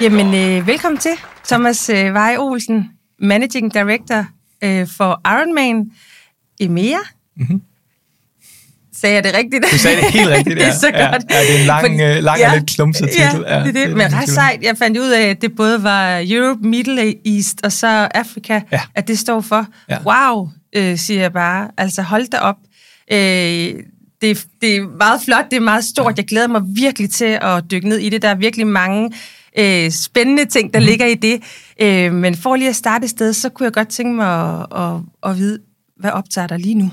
Jamen, øh, velkommen til, Thomas øh, Veje Olsen, Managing Director øh, for Ironman EMEA. Mm-hmm. Sagde jeg det rigtigt? Du sagde det helt rigtigt, det er så ja. godt. Ja, ja, det er en lang, Fordi- øh, lang og lidt klumset titel. Ja, det er det. Men ret sejt. Jeg fandt ud af, at det både var Europe, Middle East og så Afrika, Ja. at det står for. Ja. Wow, øh, siger jeg bare. Altså, hold da op. Øh, det, er- det er meget flot, det er meget stort. Jeg glæder mig virkelig til at dykke ned i det. Der er virkelig mange øh, spændende ting, der mm. ligger i det. Øh, men for lige at starte et sted, så kunne jeg godt tænke mig at, at, at vide, hvad optager dig lige nu?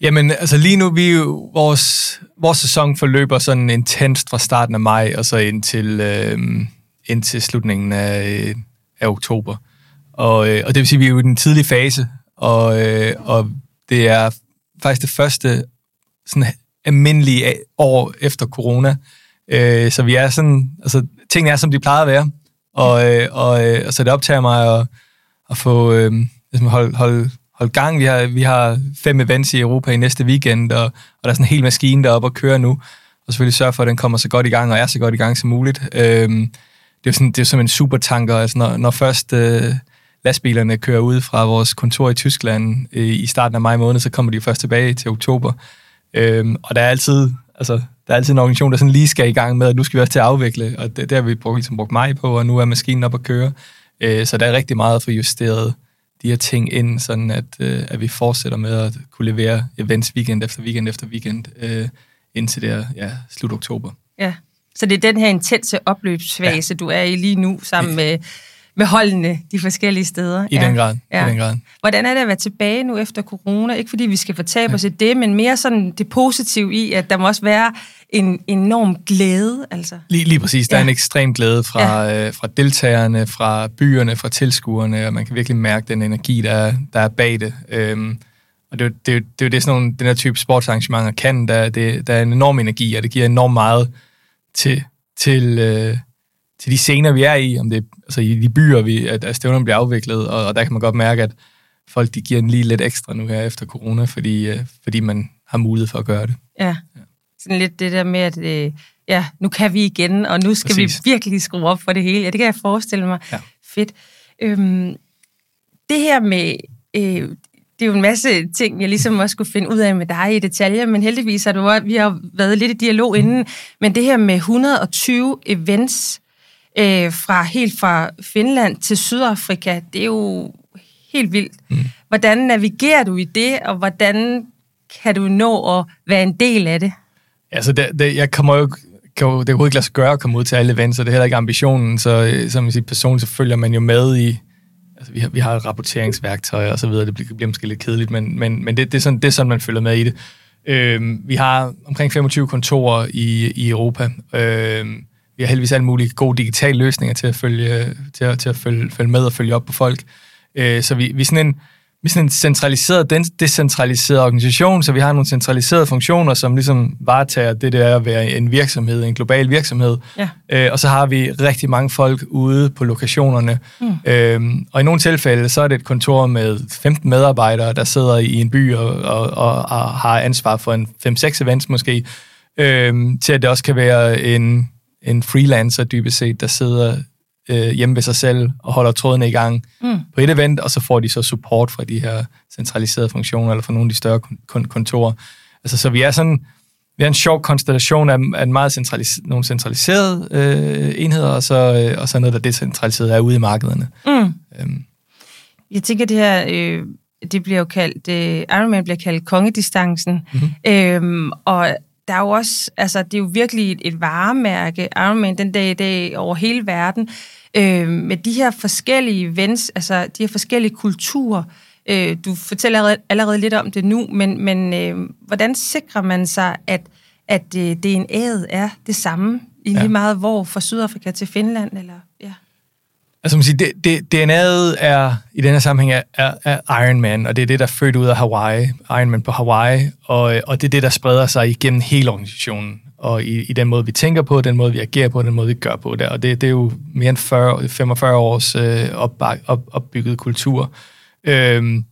Jamen, altså lige nu, vi jo, vores, vores sæson forløber sådan intenst fra starten af maj, og så indtil, øh, indtil slutningen af, øh, af oktober. Og, øh, og det vil sige, at vi er jo i den tidlige fase, og, øh, og det er faktisk det første sådan almindelige år efter corona. Øh, så vi er sådan, altså tingene er, som de plejer at være. Og, øh, og, øh, og så det optager mig at, at få øh, ligesom hold, hold, hold gang. Vi har, vi har fem events i Europa i næste weekend, og, og der er sådan en hel maskine deroppe at køre nu. Og selvfølgelig sørge for, at den kommer så godt i gang, og er så godt i gang som muligt. Øh, det er jo sådan, det er jo som en supertanker. Altså, når, når først øh, lastbilerne kører ud fra vores kontor i Tyskland øh, i starten af maj måned, så kommer de først tilbage til oktober. Øhm, og der er altid, altså, der er altid en organisation, der sådan lige skal i gang med, at nu skal vi også til at afvikle, og det, det har vi brugt, ligesom brugt maj på, og nu er maskinen op at køre. Øh, så der er rigtig meget at få justeret de her ting ind, sådan at, øh, at vi fortsætter med at kunne levere events weekend efter weekend efter weekend, øh, indtil det er ja, slut oktober. Ja. Så det er den her intense opløbsfase, ja. du er i lige nu, sammen med, med holdene de forskellige steder. I den grad, i den grad. Hvordan er det at være tilbage nu efter corona? Ikke fordi vi skal fortabe ja. os i det, men mere sådan det positive i, at der må også være en enorm glæde. Altså. Lige, lige præcis. Der Ja. er en ekstrem glæde fra, ja. øh, fra deltagerne, fra byerne, fra tilskuerne, og man kan virkelig mærke den energi, der er, der er bag det. Øhm, og det, er jo- det, er det er det, sådan nogle, den her type sportsarrangementer kan. Der, det, der er en enorm energi, og det giver enormt meget til, til, øh, til de scener, vi er i, om det altså i de byer, vi, at, at stævnerne bliver afviklet, og, og der kan man godt mærke, at folk de giver en lige lidt ekstra nu her efter corona, fordi, øh, fordi man har mulighed for at gøre det. Ja. Sådan lidt det der med, at øh, ja, nu kan vi igen, og nu skal Præcis. vi virkelig skrue op for det hele. Ja, det kan jeg forestille mig. Ja. Fedt. Øhm, det her med, øh, det er jo en masse ting, jeg ligesom også skulle finde ud af med dig i detaljer, men heldigvis har du, vi har været lidt i dialog inden, men det her med 120 events øh, fra helt fra Finland til Sydafrika, det er jo helt vildt. Mm. Hvordan navigerer du i det, og hvordan kan du nå at være en del af det? Altså, det, det, jeg kommer jo kan jo, det kan jo ikke lade sig gøre at komme ud til alle events, og det er heller ikke ambitionen, så øh, som siger, personligt, så følger man jo med i, altså vi har, vi har rapporteringsværktøjer og så videre, det bliver, bliver måske lidt kedeligt, men, men, men det, det, er sådan, det er sådan, man følger med i det. Øhm, vi har omkring 25 kontorer i, i Europa. Øhm, vi har heldigvis alle mulige gode digitale løsninger til at følge, til at, til at følge, følge med og følge op på folk. Øh, så vi, vi er sådan en, vi er sådan en centraliseret, decentraliseret organisation, så vi har nogle centraliserede funktioner, som ligesom varetager det der at være en virksomhed, en global virksomhed. Ja. Øh, og så har vi rigtig mange folk ude på lokationerne. Mm. Øhm, og i nogle tilfælde, så er det et kontor med 15 medarbejdere, der sidder i en by og, og, og, og har ansvar for en 5-6 events måske, øhm, til at det også kan være en, en freelancer dybest set, der sidder øh, hjemme ved sig selv og holder trådene i gang mm. på et event, og så får de så support fra de her centraliserede funktioner, eller fra nogle af de større kon- kon- kontorer. Altså, så vi er sådan, vi er en sjov konstellation af, af en meget centralis- nogle centraliserede øh, enheder, og så, øh, og så noget, der er decentraliseret er ude i markederne. Mm. Øhm, Jeg tænker, det her, øh, det bliver jo kaldt, øh, Ironman bliver kaldt kongedistancen, mm-hmm. øhm, og der er jo også, altså det er jo virkelig et, et varemærke, Ironman den dag i dag over hele verden, øh, med de her forskellige events, altså de her forskellige kulturer, øh, du fortæller allerede, allerede lidt om det nu, men, men øh, hvordan sikrer man sig, at, at øh, DNA'et er det samme, i lige Ja. meget hvor, fra Sydafrika til Finland, eller ja. Altså man siger, det, det, DNA'et er i denne sammenhæng er, er, er Iron Man, og det er det, der er født ud af Hawaii, Iron Man på Hawaii, og, øh, og det er det, der spreder sig igennem hele organisationen, og i, i den måde, vi tænker på, den måde, vi agerer på, den måde, vi gør på det, og det, det er jo mere end 40, 45 års øh, op, op, opbygget kultur. Øhm,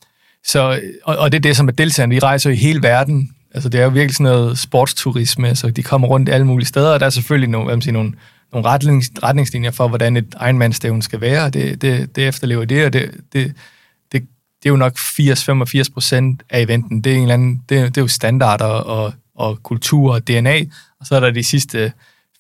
så, og, og det er det, som er deltagerne. De rejser i hele verden. Altså, det er jo virkelig sådan noget sportsturisme, så de kommer rundt alle mulige steder, og der er selvfølgelig nogle, hvad man siger, nogle, nogle retnings, retningslinjer for, hvordan et Ironman-stævn skal være. Det, det, det efterlever det, og det, det, det, det er jo nok 80-85 procent af eventen. Det er, en eller anden, det, det er jo standarder og, og kultur og DNA, og så er der de sidste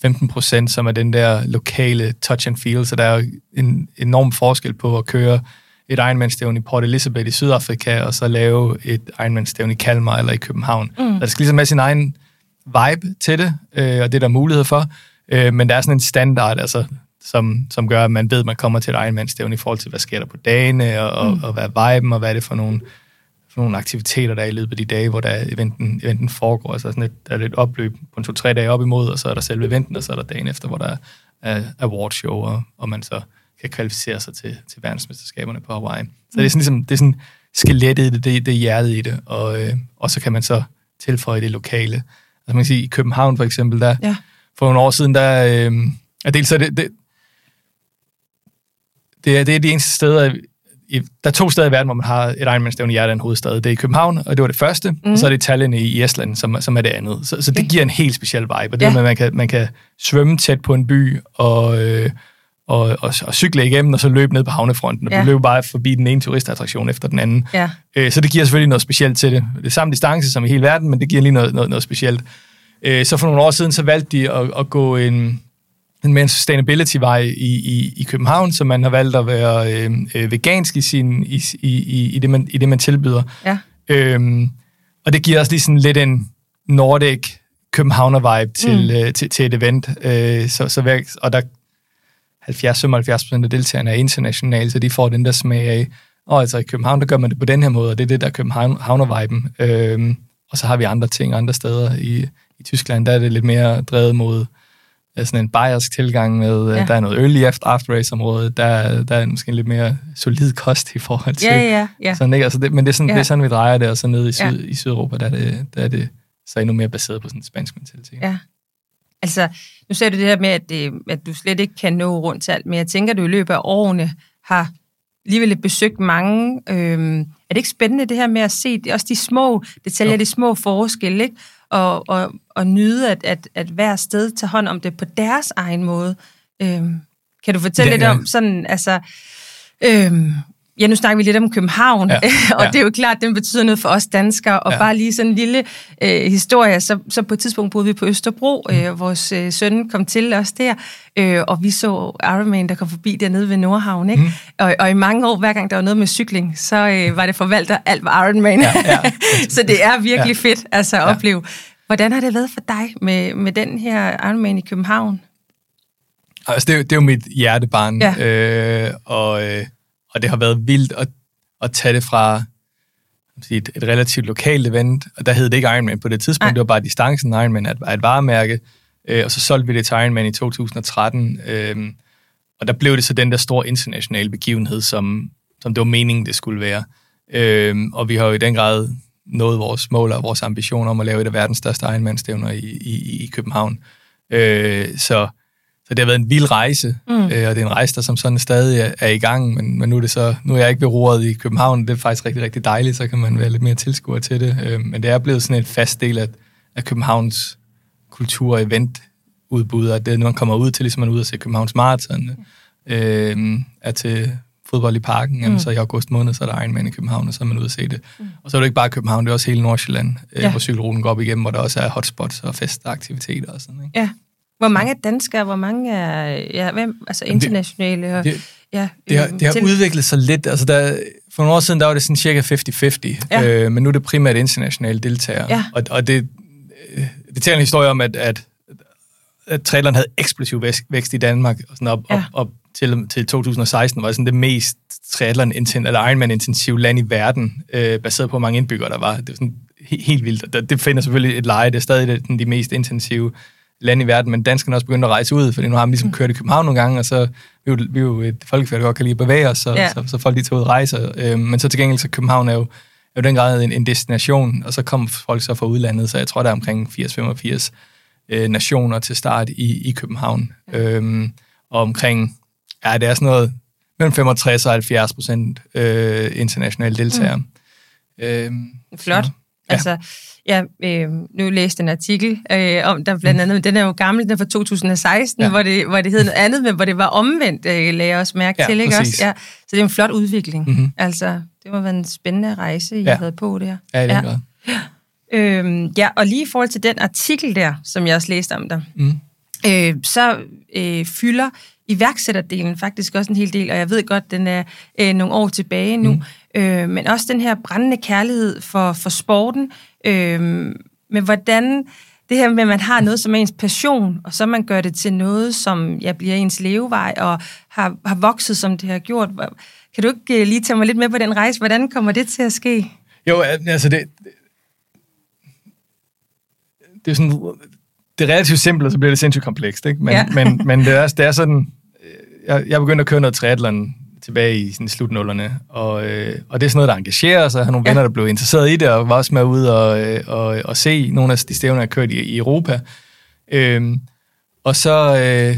15 procent, som er den der lokale touch and feel, så der er en enorm forskel på at køre et Ironman-stævn i Port Elizabeth i Sydafrika, og så lave et Ironman-stævn i Kalmar eller i København. Mm. Så der skal ligesom have sin egen vibe til det, øh, og det er der mulighed for. Øh, men der er sådan en standard, altså, som, som gør, at man ved, at man kommer til et Ironman-stævn i forhold til, hvad sker der på dagene, og, mm. og, og hvad er viben, og hvad er det for nogle, for nogle aktiviteter, der er i løbet af de dage, hvor der eventen, eventen foregår. Altså sådan et, der er et opløb på en to-tre dage op imod, og så er der selve eventen, og så er der dagen efter, hvor der er, er awardshow, og, og man så kan kvalificere sig til, til verdensmesterskaberne på Hawaii. Så mm. det er sådan ligesom, det er sådan skelettet i det, det, det er hjertet i det, og, øh, og så kan man så tilføje det lokale. Altså man kan sige, i København for eksempel, der ja. For nogle år siden, der, øh, og dels så det, det, det, er, det er de eneste steder, i, der er to steder i verden, hvor man har et Ironman-stævne i hjertet en hovedstad. Det er i København, og det var det første, mm. og så er det Tallinn i Estland, som, som er det andet. Så, så det giver en helt speciel vibe, og det ja. med, at man kan, man kan svømme tæt på en by, og, øh, og, og, og cykle igennem, og så løbe ned på havnefronten, og ja. løbe bare forbi den ene turistattraktion efter den anden. Ja. Øh, så det giver selvfølgelig noget specielt til det. Det er samme distance som i hele verden, men det giver lige noget, noget, noget specielt. Øh, så for nogle år siden, så valgte de at, at gå en, en mere sustainability-vej i, i, i København, så man har valgt at være øh, øh, vegansk i, sin, i, i, i, det, man, i det, man tilbyder. Ja. Øhm, og det giver os lige sådan lidt en Nordic Københavner-vibe til, mm. øh, til, til et event. Øh, så, så, og der 70-75% af deltagerne er internationale, så de får den der smag af, og altså i København, der gør man det på den her måde, og det er det, der er Københavner-viben. Øhm, og så har vi andre ting andre steder. I, I Tyskland, der er det lidt mere drevet mod øh, sådan en bayersk tilgang med, øh, ja. der er noget early after, after race område, der, der er måske en lidt mere solid kost i forhold til. Ja, ja, ja. Sådan, ikke? Altså det, men det er, sådan, ja. det er sådan, vi drejer det, og så nede i, syd, ja. i Sydeuropa, der er, det, der er det så endnu mere baseret på sådan en spansk mentalitet. Ja. Altså, nu sagde du det her med, at, det, at du slet ikke kan nå rundt til alt, men jeg tænker, at du i løbet af årene har alligevel besøgt mange. Øhm, er det ikke spændende det her med at se også de små detaljer, jo. de små forskelle, ikke? Og, og, og nyde, at, at, at hver sted tager hånd om det på deres egen måde. Øhm, kan du fortælle det, lidt om sådan, altså, øhm, Ja, nu snakker vi lidt om København, ja, og ja. det er jo klart, at det betyder noget for os danskere. Og ja. bare lige sådan en lille øh, historie, så, så på et tidspunkt boede vi på Østerbro. Mm. Øh, vores øh, søn kom til os der, øh, og vi så Ironman, der kom forbi dernede ved Nordhavn. Ikke? Mm. Og, og i mange år, hver gang der var noget med cykling, så øh, var det forvalter, alt var Ironman. Ja, ja. så det er virkelig ja. fedt altså, at ja. opleve. Hvordan har det været for dig med, med den her Ironman i København? Altså, det, er, det er jo mit hjertebarn, ja. øh, og... Øh, og det har været vildt at, at tage det fra et, et relativt lokalt event, og der hed det ikke Ironman på det tidspunkt, Ej. det var bare distancen Ironman at et varemærke, øh, og så solgte vi det til Ironman i 2013, øh, og der blev det så den der store internationale begivenhed, som, som det var meningen, det skulle være. Øh, og vi har jo i den grad nået vores mål og vores ambitioner om at lave et af verdens største Ironman-stævner i, i, i København. Øh, så så det har været en vild rejse, mm. øh, og det er en rejse, der som sådan stadig er, er i gang, men, men nu er det så, nu er jeg ikke ved roret i København, det er faktisk rigtig, rigtig dejligt, så kan man være lidt mere tilskuer til det, øh, men det er blevet sådan en fast del af, af Københavns kultur- og eventudbud, at det, når man kommer ud til, ligesom man er ude og se Københavns Marathon, øh, er til fodbold i parken, mm. jamen, så i august måned, så er der Ironman i København, og så er man ude og se det. Mm. Og så er det ikke bare København, det er også hele Nordsjælland, øh, ja. hvor cykelruten går op igennem, hvor der også er hotspots og festaktiviteter og sådan, ikke? Ja. Hvor mange er danskere, hvor mange er ja, hvem, altså internationale? Det, og, det, ja, det har, det har til... udviklet sig lidt. Altså der, for nogle år siden, der var det sådan cirka 50-50, ja. øh, men nu er det primært internationale deltagere. Ja. Og, og det, øh, det taler en historie om, at, at, at traileren havde eksplosiv vækst i Danmark, og sådan op, ja. op, op til, til 2016 var det sådan det mest triathlon eller Ironman-intensive land i verden, øh, baseret på, hvor mange indbyggere der var. Det var sådan helt, helt vildt. Det, det finder selvfølgelig et leje, det er stadig det, de mest intensive lande i verden, men danskerne er også begyndt at rejse ud, fordi nu har vi ligesom mm. kørt i København nogle gange, og så vi er jo, vi er jo et folkefærd, der godt kan lide at bevæge os, så, ja. så, så folk lige tager ud og rejser. Øh, men så til gengæld, så København er jo, er jo den grad en, en destination, og så kommer folk så fra udlandet, så jeg tror, der er omkring 80-85 øh, nationer til start i, i København. Ja. Øhm, og omkring, ja, det er sådan noget mellem 65 og 70 procent øh, internationale deltagere. Mm. Øhm, Flot. så- Altså, ja, øh, nu læste en artikel øh, om, der blandt andet, den er jo gammel, den er fra 2016, Ja. ja. hvor, det, hvor det hed noget andet, men hvor det var omvendt, øh, lagde jeg også mærke Ja, til, ikke præcis. også? Ja, så det er en flot udvikling. Mhm. Altså, det må være en spændende rejse, I Ja. ja. havde på der. Ja, i den ja. grad. Øhm, ja, og lige i forhold til den artikel der, som jeg også læste om dig, Mm. øh, så øh, fylder iværksætterdelen faktisk også en hel del, og jeg ved godt, den er øh, nogle år tilbage nu, mm. øh, men også den her brændende kærlighed for, for sporten, øh, med hvordan det her med, at man har noget som ens passion, og så man gør det til noget, som ja, bliver ens levevej, og har, har vokset, som det har gjort. Kan du ikke øh, lige tage mig lidt med på den rejse? Hvordan kommer det til at ske? Jo, altså det... Det er sådan... Det er relativt simpelt, og så bliver det sindssygt komplekst, ikke? Men, Ja. men, men det, er, det er sådan... øh, Jeg, jeg begyndte at køre noget triathlon tilbage i sådan slutnullerne, og, øh, og det er sådan noget, der engagerer sig. Jeg har nogle Ja. venner, der blev interesseret i det, og var også med ud og, øh, og, og se nogle af de stævner, jeg har kørt i, i Europa. Øhm, og så... Øh,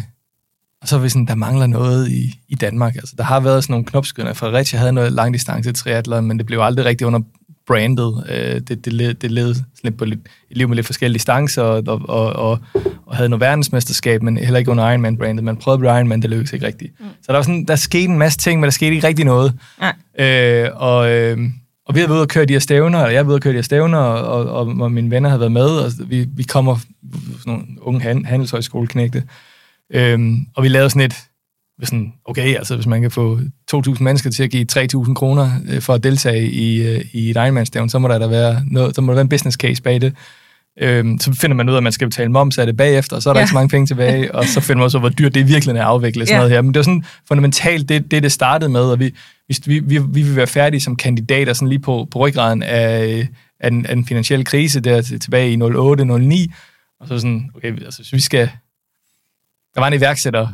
og så er vi sådan, der mangler noget i, i Danmark. Altså, der har været sådan nogle knopskydende. Fredericia havde noget langdistance triathlon, men det blev aldrig rigtig under brandet. Øh, det, det, det led lidt på lidt, et liv med lidt forskellige distancer, og, og, og, og, havde noget verdensmesterskab, men heller ikke under Ironman-brandet. Man prøvede blive Ironman, det lykkedes ikke rigtigt. Mm. Så der var sådan, der skete en masse ting, men der skete ikke rigtig noget. Nej. Øh, og, øh, og vi har været ude og køre de her stævner, og jeg har været ude og køre de her stævner, og, og, og, mine venner har været med, og vi, vi kommer sådan nogle unge han, handelshøjskoleknægte, øhm, og vi lavede sådan et, sådan, okay, altså hvis man kan få 2.000 mennesker til at give 3.000 kroner øh, for at deltage i, øh, i et Ironman-stævn, så må der da være, noget, så må der være en business case bag det. Øhm, så finder man ud af, at man skal betale moms af det bagefter, og så er der Ja. ikke så mange penge tilbage, og så finder man også, hvor dyrt det i virkeligheden er at afvikle sådan Ja. noget her. Men det var sådan fundamentalt det, det, det startede med, og vi, vi, vi, vi vil være færdige som kandidater sådan lige på, på ryggraden af, af, den, af den finansielle krise der til- tilbage i 08-09, og så sådan, okay, altså vi skal... Der var en iværksætter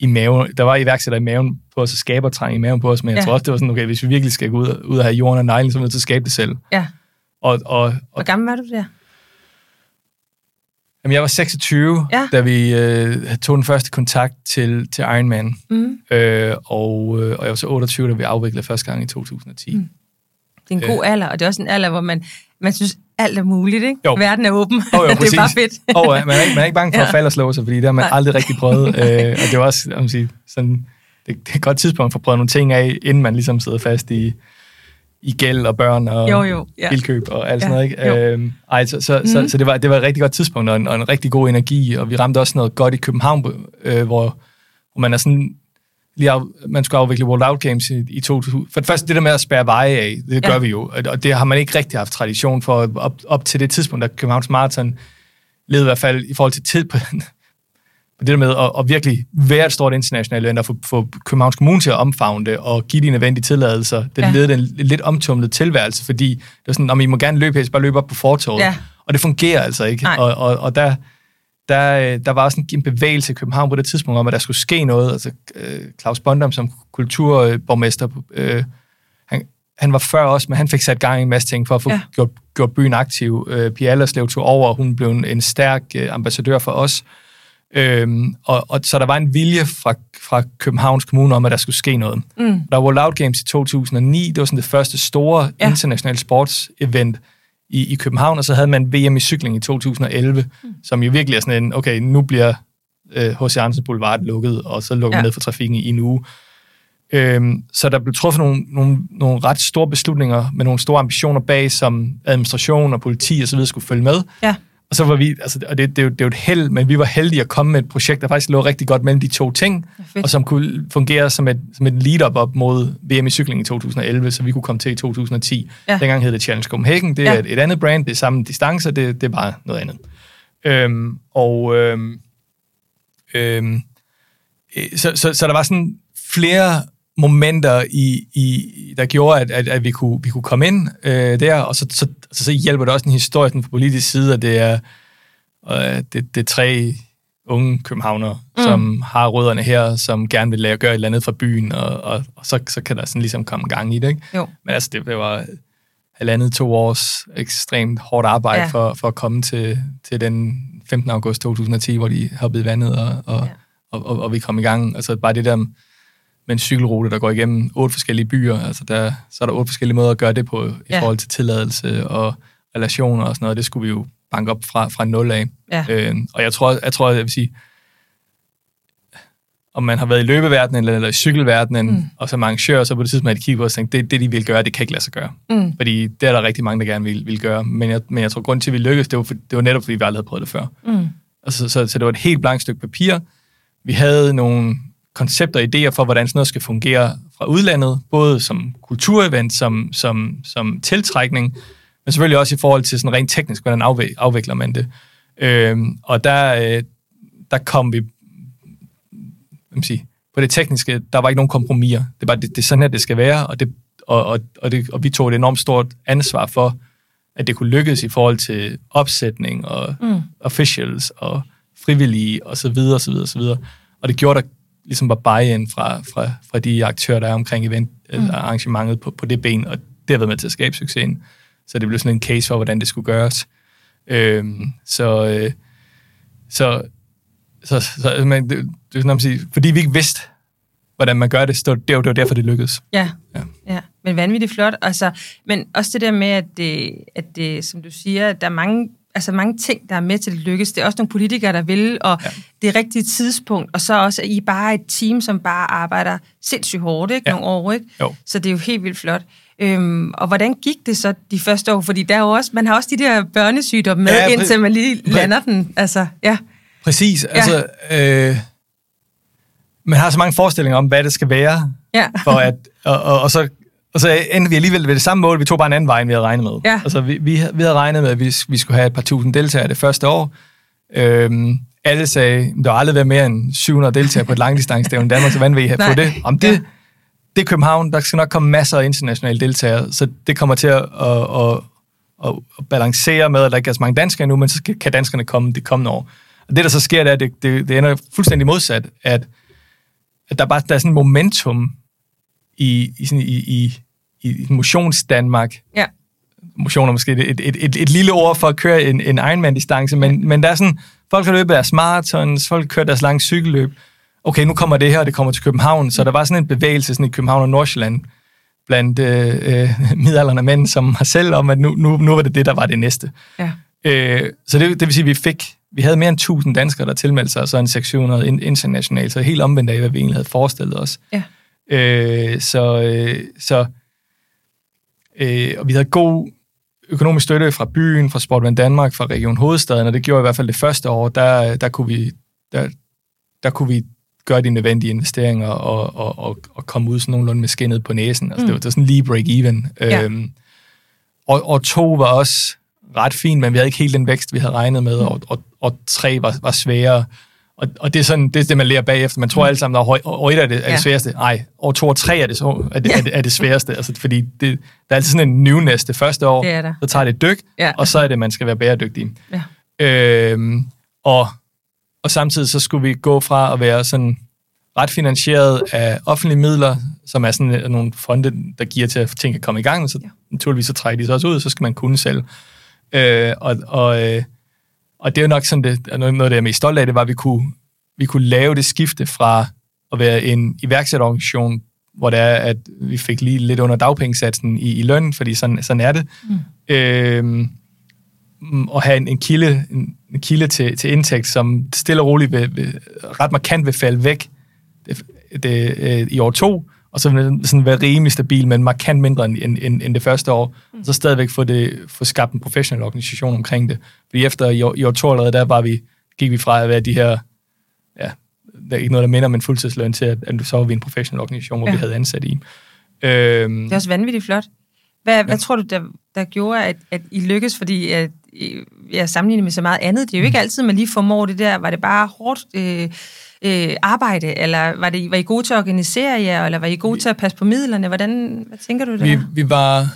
i maven, der var iværksætter i maven på os, og skabertræng i maven på os, men jeg Ja. tror også, det var sådan, okay, hvis vi virkelig skal gå ud, ud og have jorden og neglen, så er vi nødt til at skabe det selv. Ja. Og, og, og Hvor gammel var du der? Jamen, jeg var 26, Ja. da vi øh, tog den første kontakt til, til Ironman. Mm. Øh, og, øh, og jeg var så 28, da vi afviklede første gang i 2010. Mm. Det er en god alder, og det er også en alder, hvor man, man synes, alt er muligt, ikke? Jo. Verden er åben. Jo, jo, det er bare fedt. og øh, man, er ikke, man er ikke bange for ja. Ja. at falde og slå sig, fordi det har man Nej. aldrig rigtig prøvet. øh, og det var også, må sige, sådan, det, det er et godt tidspunkt for at prøve nogle ting af, inden man ligesom sidder fast i, i gæld og børn og Jo, jo, ja. bilkøb og alt sådan Ja, noget. Ikke? jo. Øhm, ej, så, så, mm. så, så det, var, det var et rigtig godt tidspunkt og en, og en rigtig god energi, og vi ramte også noget godt i København, øh, hvor, hvor man er sådan lige af, man skulle afvikle World Out Games i, i 2000. For det første, det der med at spærre veje af, det Ja. gør vi jo, og- det har man ikke rigtig haft tradition for op, op til det tidspunkt, da Københavns Marathon led i hvert fald i forhold til tid på, på det der med at, at virkelig være et stort internationalt event og få, få Københavns Kommune til at omfavne det og give de nødvendige tilladelser. Det Ja. ja. ledte en lidt omtumlet tilværelse, fordi det var sådan, om I må gerne løbe her, så bare løbe op på fortorvet. Ja. Og det fungerer altså ikke. Nej. Og, og, og der, der, øh, der var også en, bevægelse i København på det tidspunkt om, at der skulle ske noget. Altså, øh, Claus Bondam som kulturborgmester, øh, han, han var før også, men han fik sat gang i en masse ting for at få Ja. gjort, gjort byen aktiv. Øh, Pia Allerslev tog over, og hun blev en, en stærk øh, ambassadør for os. Øhm, og, og, så der var en vilje fra, fra Københavns Kommune om, at der skulle ske noget. Mm. Der var World Out Games i 2009, det var sådan det første store Ja. internationale sportsevent i, i København, og så havde man VM i cykling i 2011, mm. som jo virkelig er sådan en, okay, nu bliver øh, H.C. Andersen Boulevard lukket, og så lukker Ja. ned for trafikken i en uge. Øhm, så der blev truffet nogle, nogle, nogle ret store beslutninger med nogle store ambitioner bag, som administration og politi og så videre skulle følge med. Ja. Og så var vi, altså, og det, det, er jo, det er jo et held, men vi var heldige at komme med et projekt, der faktisk lå rigtig godt mellem de to ting, fedt. og som kunne fungere som et, som et lead-up op mod VM i cykling i 2011, så vi kunne komme til i 2010. Ja. Dengang hed det Challenge Copenhagen, det er Ja. ja. et, et andet brand, det er samme distancer, det, det er bare noget andet. Øhm, og øhm, øhm, øh, så, så, så der var sådan flere momenter, i, i, der gjorde, at, at, at vi, kunne, vi kunne komme ind øh, der, og så, så, så, så hjælper det også en historie sådan fra politisk side, at det er, øh, det, det er tre unge københavnere, mm. som har rødderne her, som gerne vil at gøre et eller andet fra byen, og, og, og så, så kan der sådan ligesom komme gang i det. Ikke? Jo. Men altså, det var halvandet, to års ekstremt hårdt arbejde Ja. for, for at komme til, til den 15. august 2010, hvor de hoppede i vandet, og, og, Ja. ja. og, og, og vi kom i gang. Altså bare det der med en cykelrute, der går igennem otte forskellige byer. Altså der, så er der otte forskellige måder at gøre det på i Ja. forhold til tilladelse og relationer og sådan noget. Det skulle vi jo banke op fra, fra nul af. Ja. Øh, og jeg tror, jeg tror, jeg vil sige, om man har været i løbeverdenen eller, eller i cykelverdenen, mm. og som arrangør, så på det tidspunkt, at de kigger på og tænker, det, det de vil gøre, det kan ikke lade sig gøre. Mm. Fordi det er der rigtig mange, der gerne vil, vil gøre. Men jeg, men jeg tror, grund til, at vi lykkedes, det var, for, det var netop, fordi vi aldrig havde prøvet det før. Mm. Og så, så, så det var et helt blankt stykke papir. Vi havde nogle koncepter og idéer for, hvordan sådan noget skal fungere fra udlandet, både som kulturevent, som, som, som tiltrækning, men selvfølgelig også i forhold til sådan rent teknisk, hvordan afvæ- afvikler man det. Øhm, og der, øh, der kom vi man sige, på det tekniske, der var ikke nogen kompromiser. Det var det, det er sådan her, det skal være, og, det, og, og, og, det, og vi tog et enormt stort ansvar for, at det kunne lykkes i forhold til opsætning og Mm. officials og frivillige og så videre, og så videre, og så videre. Og det gjorde, der ligesom var buy-in fra, fra, fra de aktører, der er omkring event, mm. arrangementet på, på det ben, og det har været med til at skabe succesen. Så det blev sådan en case for, hvordan det skulle gøres. Øhm, så, øh, så, så, så men, det, det er sådan, at sige, fordi vi ikke vidste, hvordan man gør det, så det var, det var derfor, det lykkedes. Ja. Ja. ja. ja. Men vanvittigt flot. Altså, men også det der med, at det, at det som du siger, at der er mange, altså mange ting, der er med til at lykkes. Det er også nogle politikere, der vil, og Ja. ja. det rigtige tidspunkt. Og så også, at I bare er et team, som bare arbejder sindssygt hårdt, ikke? Ja. Nogle år, ikke? Jo. Så det er jo helt vildt flot. Øhm, og hvordan gik det så de første år? Fordi der er jo også, man har også de der børnesygdomme med, Ja, ja, indtil man lige lander den. Altså, ja. Præcis. Altså, øh, man har så mange forestillinger om, hvad det skal være, Ja. for at, og, og, og, så, og så endte vi alligevel ved det samme mål. Vi tog bare en anden vej, end vi havde regnet med. Ja. Altså, vi, vi, vi havde regnet med, at vi, vi skulle have et par tusind deltagere det første år. Øhm, alle sagde, der har aldrig været mere end 700 deltagere på et langdistancestævne i Danmark, så hvordan vil I have få det? Om det, Ja. det er København, der skal nok komme masser af internationale deltagere, så det kommer til at, at, at, at, at balancere med, at der ikke er så mange danskere nu, men så kan danskerne komme det kommende år. Og det, der så sker, det er, at det, det, det ender fuldstændig modsat, at, at der bare der er sådan en momentum i, i, sådan, i, i, i motions-Danmark. Ja. Motion er måske et, et, et, et lille ord for at køre en, en Ironman-distance, men, men der er sådan, folk har løbet deres marathons, folk kører deres lange cykelløb. Okay, nu kommer det her, og det kommer til København, så der var sådan en bevægelse sådan i København og Nordsjælland blandt øh, øh, midalderne mænd, som har selv om, at nu, nu, nu var det det, der var det næste. Ja. Øh, så det, det vil sige, at vi fik, vi havde mere end 1000 danskere, der tilmeldte sig, og så en 600 in, internationalt, så helt omvendt af, hvad vi egentlig havde forestillet os. Ja. Øh, så, øh, så øh, og vi havde god økonomisk støtte fra byen, fra Sportland Danmark, fra Region Hovedstaden, og det gjorde i hvert fald det første år, der, der, kunne, vi, der, der kunne vi gøre de nødvendige investeringer og, og, og, og komme ud sådan nogenlunde med skinnet på næsen. Altså, mm. det, var, det var sådan lige break-even. Ja. Øhm, og, og to var også ret fint, men vi havde ikke helt den vækst, vi havde regnet med, og, og, og tre var, var sværere. Og, og det er sådan, det er det, man lærer bagefter. Man tror alle sammen, at år, år et er det, er det sværeste. Nej, år to og tre er det, så, er det, er det, er det sværeste. Altså, fordi det, der er altid sådan en newness det første år. Det er der. Så tager det et dyk, Ja. og så er det, man skal være bæredygtig. Ja. Øhm, og, og samtidig så skulle vi gå fra at være sådan ret finansieret af offentlige midler, som er sådan øh, nogle fonde, der giver til, at ting kan komme i gang, så ja. naturligvis så trækker de så også ud, så skal man kunne selv. Øh, og, og, øh, og det er jo nok sådan, det, noget af det, jeg er mest stolt af, det var, at vi kunne, vi kunne lave det skifte fra at være en iværksætterorganisation, hvor det er, at vi fik lige lidt under dagpengesatsen i, i løn, fordi sådan, sådan er det. Mm. Øh, og have en, en kilde, en, en kilde til, til indtægt, som stille og roligt vil, vil, ret markant vil falde væk det, det, øh, i år to, og så vil den sådan være rimelig stabil, men markant mindre end, end, end, det første år, og så stadigvæk få, det, få skabt en professionel organisation omkring det. Fordi efter i år, i år to allerede, der var vi, gik vi fra at være de her, ja, der er ikke noget, der minder om en fuldtidsløn til, at, at så var vi en professionel organisation, hvor ja. Ja. vi havde ansat i. Øhm, Det er også vanvittigt flot. Hvad, ja. hvad tror du, der, der gjorde, at, at I lykkedes? Fordi at, jeg sammenligner med så meget andet. Det er jo Mm. ikke altid, man lige formår det der. Var det bare hårdt øh, øh, arbejde, eller var, det, var I gode til at organisere jer, eller var I gode til at passe på midlerne? Hvordan, hvad tænker du der? vi, vi, var,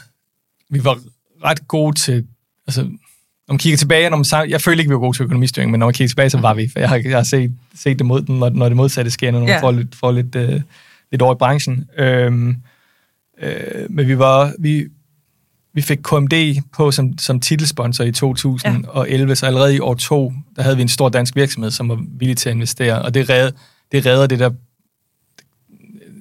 vi var ret gode til... Altså, når man kigger tilbage, når man, jeg føler ikke, vi var gode til økonomistyring, men når man kigger tilbage, så var vi. For jeg har, jeg har set, set det mod, når, når det modsatte sker, når man Ja. får lidt, får lidt, øh, lidt over i branchen. Øhm, øh, men vi var... Vi, vi fik KMD på som, som titelsponsor i 2011, ja. så allerede i år to, der havde vi en stor dansk virksomhed, som var villig til at investere, og det redder det, redder det der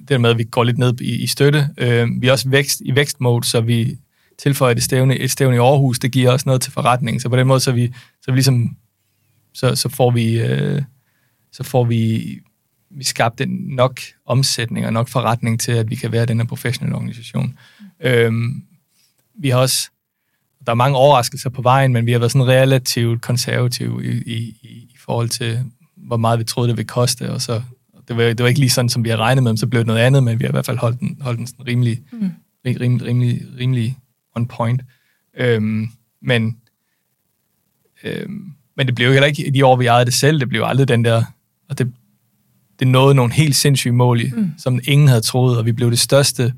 det med, at vi går lidt ned i, i støtte. Øh, vi er også vækst, i vækstmode, så vi tilføjer et stævne, et stævne i Aarhus, det giver også noget til forretningen. Så på den måde, så vi, så vi ligesom, så, så får vi, øh, så får vi, vi skabt nok omsætning og nok forretning til, at vi kan være den her professionelle organisation. Mm. Øhm, vi har også, der er mange overraskelser på vejen, men vi har været sådan relativt konservative i, i, i forhold til, hvor meget vi troede, det ville koste, og så det var, det var ikke lige sådan, som vi har regnet med, så blev det noget andet, men vi har i hvert fald holdt den, holdt den sådan rimelig, mm. rimelig, rimelig, rimelig on point. Øhm, men, øhm, men det blev jo heller ikke de år, vi ejede det selv, det blev aldrig den der, og det, det nåede nogle helt sindssyge mål, mm. som ingen havde troet, og vi blev det største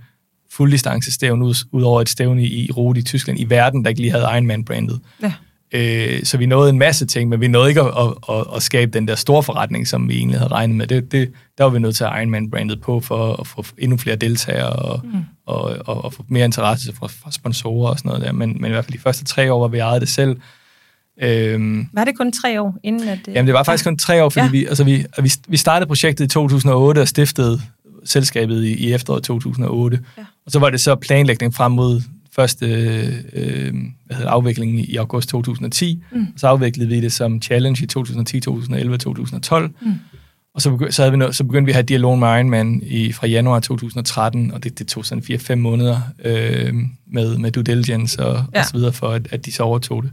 fulddistancestævn ud, ud over et stævn i, i Rode i Tyskland i verden, der ikke lige havde Ironman-brandet. Ja. Øh, så vi nåede en masse ting, men vi nåede ikke at, at, at, at skabe den der store forretning, som vi egentlig havde regnet med. Det, det, der var vi nødt til at Ironman-brandet på for at få endnu flere deltagere og, mm. og, og, og få mere interesse fra, fra sponsorer og sådan noget der. Men, men i hvert fald de første tre år, hvor vi ejede det selv. Øhm, var det kun tre år inden? At det... Jamen det var faktisk kun tre år, fordi ja. vi, altså vi, vi, vi startede projektet i 2008 og stiftede selskabet i, i efteråret 2008. Ja. Og så var det så planlægning frem mod første øh, hvad hedder, afvikling i august 2010, mm. og så afviklede vi det som challenge i 2010, 2011 2012. Mm. Og så, begy- så, havde vi no- så begyndte vi at have dialog med Ironman i, fra januar 2013, og det, det tog sådan 4-5 måneder øh, med, med due diligence og, ja. og så videre, for at, at de så overtog det.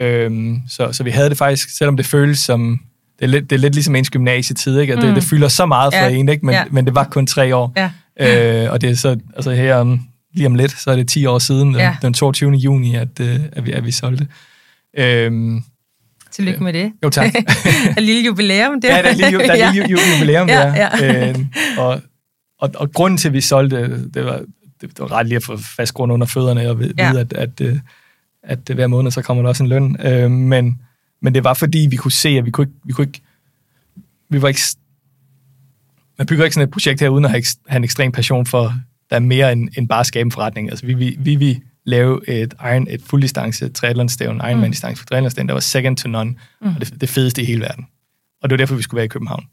Øh, så, så vi havde det faktisk, selvom det føles som, det er lidt, det er lidt ligesom ens gymnasietid, ikke? At mm. det, det fylder så meget for ja. en, ikke? Men, ja. men det var kun tre år. Ja. Øh, og det er så, altså her om, lige om lidt, så er det 10 år siden, ja. den 22. juni, at, øh, at, vi, at vi solgte. Øhm, Tillykke øh, med det. Jo, tak. et lille jubilæum der. Ja, der er lille, der er lille jubilæum ja, der. Ja. Øhm, og, og, og grunden til, at vi solgte, det var, det var ret lige at få fast grund under fødderne og vide, ja. at, at, at, at hver måned, så kommer der også en løn. Øhm, men, men det var fordi, vi kunne se, at vi kunne ikke, vi kunne ikke vi var ikke man bygger ikke sådan et projekt her, uden at have, have en ekstrem passion for der er mere end, end bare at skabe en forretning. Altså, vi, vi, vi vil lave et, iron, et fulddistance triathlon-stævn, Ironman-distance for triathlon der var second to none, mm. og det, det fedeste i hele verden. Og det var derfor, vi skulle være i København.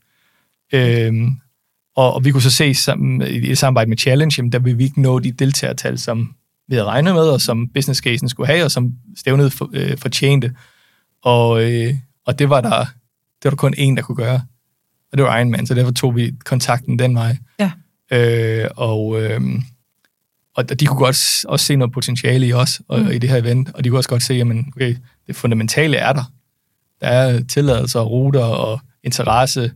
Øhm, og, og vi kunne så se sammen, i, i samarbejde med Challenge, jamen, der ville vi ikke nå de deltagertal, som vi havde regnet med, og som business casen skulle have, og som stævnet for, øh, fortjente. Og, øh, og det var der det var der kun én, der kunne gøre. Og det var Ironman, så derfor tog vi kontakten den vej. Ja. Øh, og, øh, og de kunne godt også se noget potentiale i os og, mm. i det her event, og de kunne også godt se, at okay, det fundamentale er der. Der er tilladelser, ruter og interesse.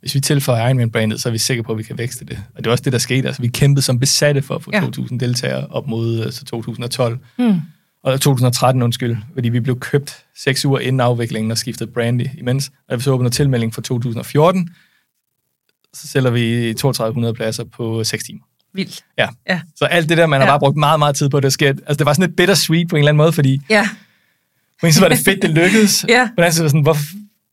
Hvis vi tilføjer Ironman-brandet, så er vi sikre på, at vi kan vækste det. Og det er også det, der skete. Altså, vi kæmpede som besatte for at få ja. 2.000 deltagere op mod altså, 2012. Mm. Og 2013, undskyld, fordi vi blev købt seks uger inden afviklingen og skiftede brandy imens. Og vi så åbner tilmelding for 2014, så sælger vi 3200 pladser på 6 timer. Vildt. Ja. ja. Så alt det der, man har ja. bare brugt meget, meget tid på, det sker. Altså, det var sådan lidt bittersweet på en eller anden måde, fordi ja. på en side var det fedt, det lykkedes. ja. På den anden side var sådan, hvorfor,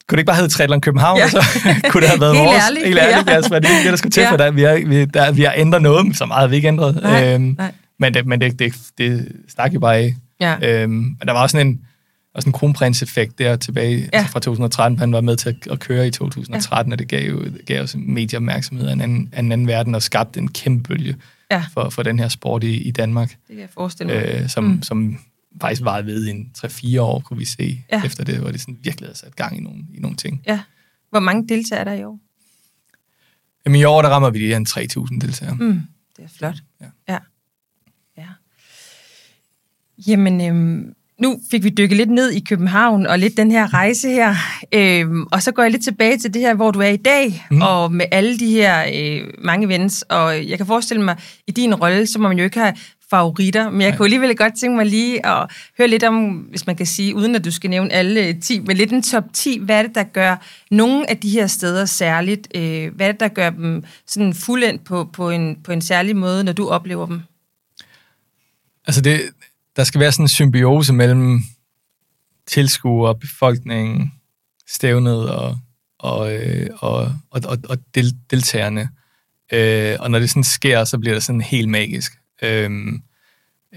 kunne det ikke bare hedde Triathlon København, ja. så kunne det have været helt vores. Ærligt. Helt ærligt. Ja. Altså, det er det, der skulle til ja. for det. Vi har, vi, der, vi har ændret noget, så meget har vi ikke ændret. Nej, øhm, nej. Men, det, men det, det, det stak jo bare af. Ja. Øhm, der var også sådan en, og sådan en kronprins-effekt der tilbage ja. altså fra 2013, han var med til at, at køre i 2013, ja. og det gav jo det gav os medieopmærksomhed af en anden, af en anden verden, og skabte en kæmpe bølge ja. for, for den her sport i, i Danmark. Det kan jeg forestille mig. Øh, som, mm. som faktisk var ved i en 3-4 år, kunne vi se, ja. efter det, hvor det sådan virkelig havde sat gang i nogle, i nogle ting. Ja. Hvor mange deltager der i år? Jamen i år, der rammer vi lige en 3.000 deltagere. Mm. Det er flot. Ja. Jamen, øhm, nu fik vi dykket lidt ned i København og lidt den her rejse her, øhm, og så går jeg lidt tilbage til det her, hvor du er i dag, mm. og med alle de her øh, mange vens, og jeg kan forestille mig, i din rolle, så må man jo ikke have favoritter, men jeg Nej. kunne alligevel godt tænke mig lige at høre lidt om, hvis man kan sige, uden at du skal nævne alle 10, men lidt en top 10, hvad er det, der gør nogle af de her steder særligt? Øh, hvad er det, der gør dem sådan fuldendt på, på, en, på en særlig måde, når du oplever dem? Altså det, der skal være sådan en symbiose mellem tilskuer, befolkningen, stævnet og, og, øh, og, og, og, og del, deltagerne. Øh, og når det sådan sker, så bliver det sådan helt magisk. Øh,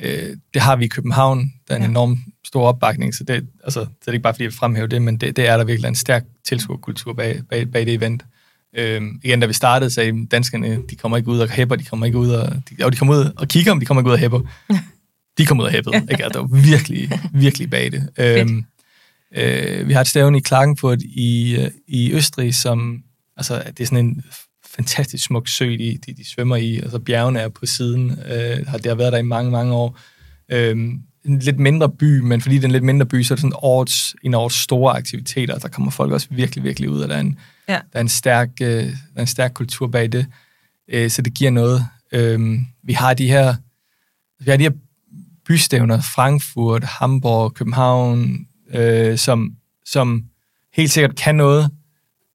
øh, det har vi i København. Der er en ja. enorm stor opbakning, så det, altså, det er ikke bare, fordi jeg fremhæver det, men det, det er der virkelig en stærk tilskuerkultur bag, bag, bag det event. Øhm, igen, da vi startede, sagde danskerne, de kommer ikke ud og hæpper, de kommer ikke ud og... De, og de kommer ud og kigger, men de kommer ikke ud og hæpper. De kommer ud og hæpper, ikke? Altså, det var virkelig, virkelig bag det. Øhm, øh, vi har et stævne i Klagenfurt i, øh, i Østrig, som... Altså, det er sådan en fantastisk smuk sø, de, de, de svømmer i, og så bjergene er på siden. Øh, det har været der i mange, mange år. Øhm, en lidt mindre by, men fordi det er en lidt mindre by, så er det sådan årets, en årets store aktiviteter, der kommer folk også virkelig, virkelig ud, og der er en, ja. der er en, stærk, øh, der er en stærk kultur bag det, øh, så det giver noget. Øh, vi har de her vi har de her bystævner, Frankfurt, Hamburg, København, øh, som, som helt sikkert kan noget,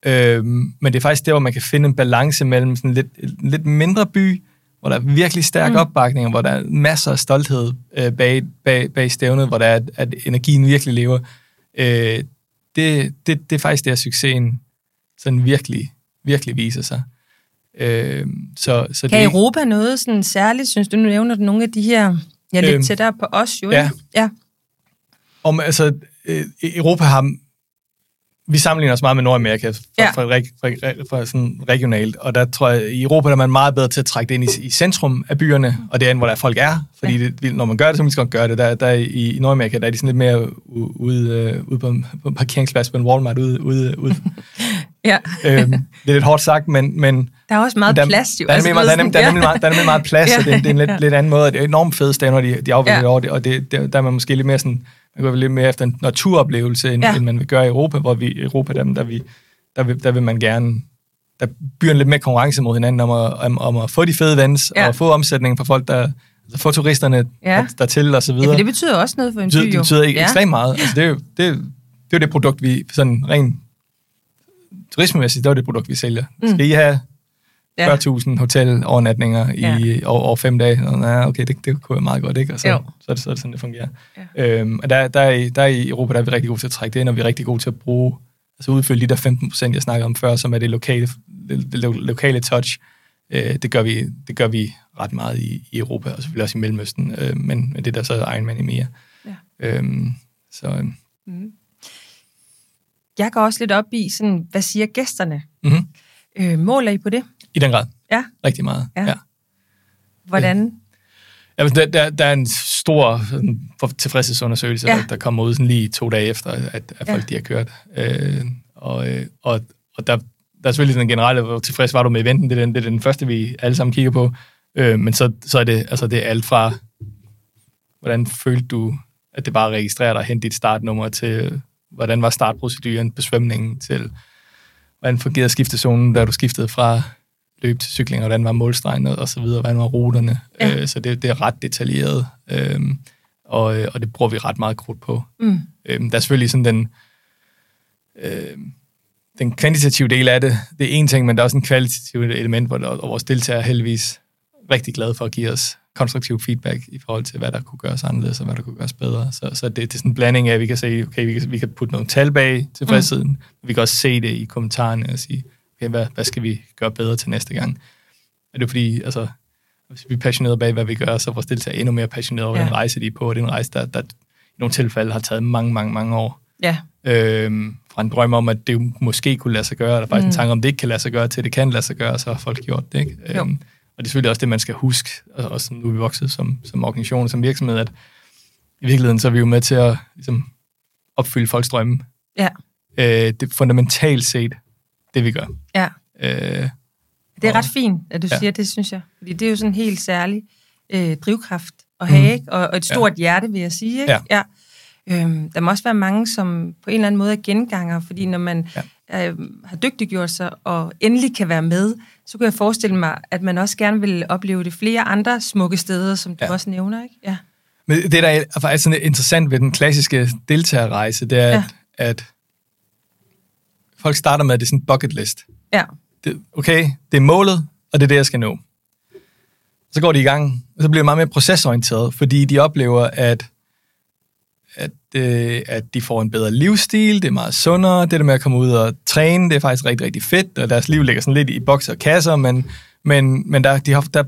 øh, men det er faktisk der, hvor man kan finde en balance mellem sådan lidt, en lidt mindre by, hvor der er virkelig stærk mm. opbakning, hvor der er masser af stolthed øh, bag, bag, bag stævnet, hvor der er, at energien virkelig lever. Øh, det, det, det er faktisk der, succesen sådan virkelig, virkelig viser sig. Øh, så, så kan det, Europa noget sådan særligt, synes du? Nu nævner du nogle af de her, ja, lidt øh, tættere på os jo, ja. ja. Om, altså, øh, Europa har vi sammenligner os meget med Nordamerika for, ja. for, for, for, for sådan regionalt, og der tror jeg, i Europa er man meget bedre til at trække det ind i, i centrum af byerne, og det er, hvor der folk er, fordi ja. det, når man gør det, så man skal gøre det. Der, der i, i Nordamerika, der er de sådan lidt mere ude, uh, ude på, på en parkeringsplads på en Walmart ude, ude, ude. ja. øhm, det er lidt hårdt sagt, men... men der er også meget der, plads, jo. Der er, altså, nemlig, der, er nemlig, der, er nemlig meget, der er nemlig meget plads, ja. og det, det er en lidt, ja. lidt anden måde, det er enormt fede når de, de afvælger ja. over det, og det, der, der er man måske lidt mere sådan man går lidt mere efter en naturoplevelse, end, ja. end man vil gøre i Europa, hvor vi i Europa, der, der, vi, der, vil, der vil man gerne der bygger lidt mere konkurrence mod hinanden om at, om, om at få de fede vans ja. og få omsætningen for folk, der altså få turisterne ja. der, til og så videre. Ja, det betyder også noget for en by, jo. Det betyder ikke ja. ekstremt meget. Altså, det, er jo, det, det er jo det produkt, vi sådan rent turismemæssigt, det er det produkt, vi sælger. Mm. Skal I have ja. 40.000 hotelovernatninger ja. i over, over fem dage. Og, ja, okay, det, det kunne være meget godt, ikke? Og så, så, så, er det, så er det sådan, det fungerer. Ja. Øhm, og der, der, er, der i Europa, der er vi rigtig gode til at trække det ind, og vi er rigtig gode til at bruge, altså udfylde de der 15 procent, jeg snakkede om før, som er det lokale, det, det lokale touch. Øh, det, gør vi, det gør vi ret meget i, i Europa, og selvfølgelig også i Mellemøsten, øh, men, men det der så er Ironman i mere. Ja. Øhm, så, mm. Jeg går også lidt op i, sådan, hvad siger gæsterne? Mm-hmm. Øh, måler I på det? I den grad. Ja. Rigtig meget, ja. ja. Hvordan? Ja, der, der, der er en stor tilfredshedsundersøgelse, ja. der, der kommer ud sådan lige to dage efter, at, at folk ja. de har kørt. Øh, og, og, og der, der er selvfølgelig den generelle, hvor tilfreds var du med eventen, det er den, det er den første, vi alle sammen kigger på. Øh, men så, så er det, altså det er alt fra, hvordan følte du, at det bare registrerer dig hen dit startnummer, til hvordan var startproceduren på svømningen, til hvordan fungerede skiftezonen, da du skiftede fra løb til cykling, og hvordan var målstregen og så videre, hvordan var ruterne. Ja. Øh, så det, det er ret detaljeret, øh, og, og det bruger vi ret meget krudt på. Mm. Øh, der er selvfølgelig sådan den, øh, den kvantitative del af det, det er en ting, men der er også en kvalitativ element, hvor der, og vores deltagere er heldigvis rigtig glade for at give os konstruktiv feedback i forhold til, hvad der kunne gøres anderledes, og hvad der kunne gøres bedre. Så, så det, det er sådan en blanding af, at vi kan se, okay, vi kan, vi kan putte nogle tal bag tilfredssiden, mm. vi kan også se det i kommentarerne og sige, okay, hvad, hvad skal vi gøre bedre til næste gang? Er det fordi, altså, hvis vi er passionerede bag, hvad vi gør, så er vores deltagere endnu mere passionerede over ja. den rejse, de er på, og det er en rejse, der, der i nogle tilfælde har taget mange, mange, mange år. Ja. Øhm, fra en drøm om, at det måske kunne lade sig gøre, eller faktisk mm. en tanke om, det ikke kan lade sig gøre, til det kan lade sig gøre, så har folk gjort det. Ikke? Øhm, og det er selvfølgelig også det, man skal huske, og også nu er vi vokset som, som organisation, som virksomhed, at i virkeligheden så er vi jo med til at ligesom, opfylde folks drømme. Ja. Øh, det er fundamentalt set det, vi gør. Ja. Øh, det er ret fint, at du ja. siger det, synes jeg. Fordi det er jo sådan en helt særlig øh, drivkraft at have, mm. og, og et stort ja. hjerte, vil jeg sige. Ikke? Ja. ja. Øhm, der må også være mange, som på en eller anden måde er genganger, fordi når man ja. Øh, har dygtiggjort sig og endelig kan være med, så kan jeg forestille mig, at man også gerne vil opleve det flere andre smukke steder, som du ja. også nævner. Ikke? Ja. Men det, der er faktisk sådan interessant ved den klassiske deltagerrejse, det er, ja. at, at folk starter med, at det er sådan en bucket list. Ja. Det, okay, det er målet, og det er det, jeg skal nå. Så går de i gang, og så bliver det meget mere procesorienteret, fordi de oplever, at, at, øh, at de får en bedre livsstil, det er meget sundere, det der med at komme ud og træne, det er faktisk rigtig, rigtig fedt, og deres liv ligger sådan lidt i bokser og kasser, men, men, men der, de har, der,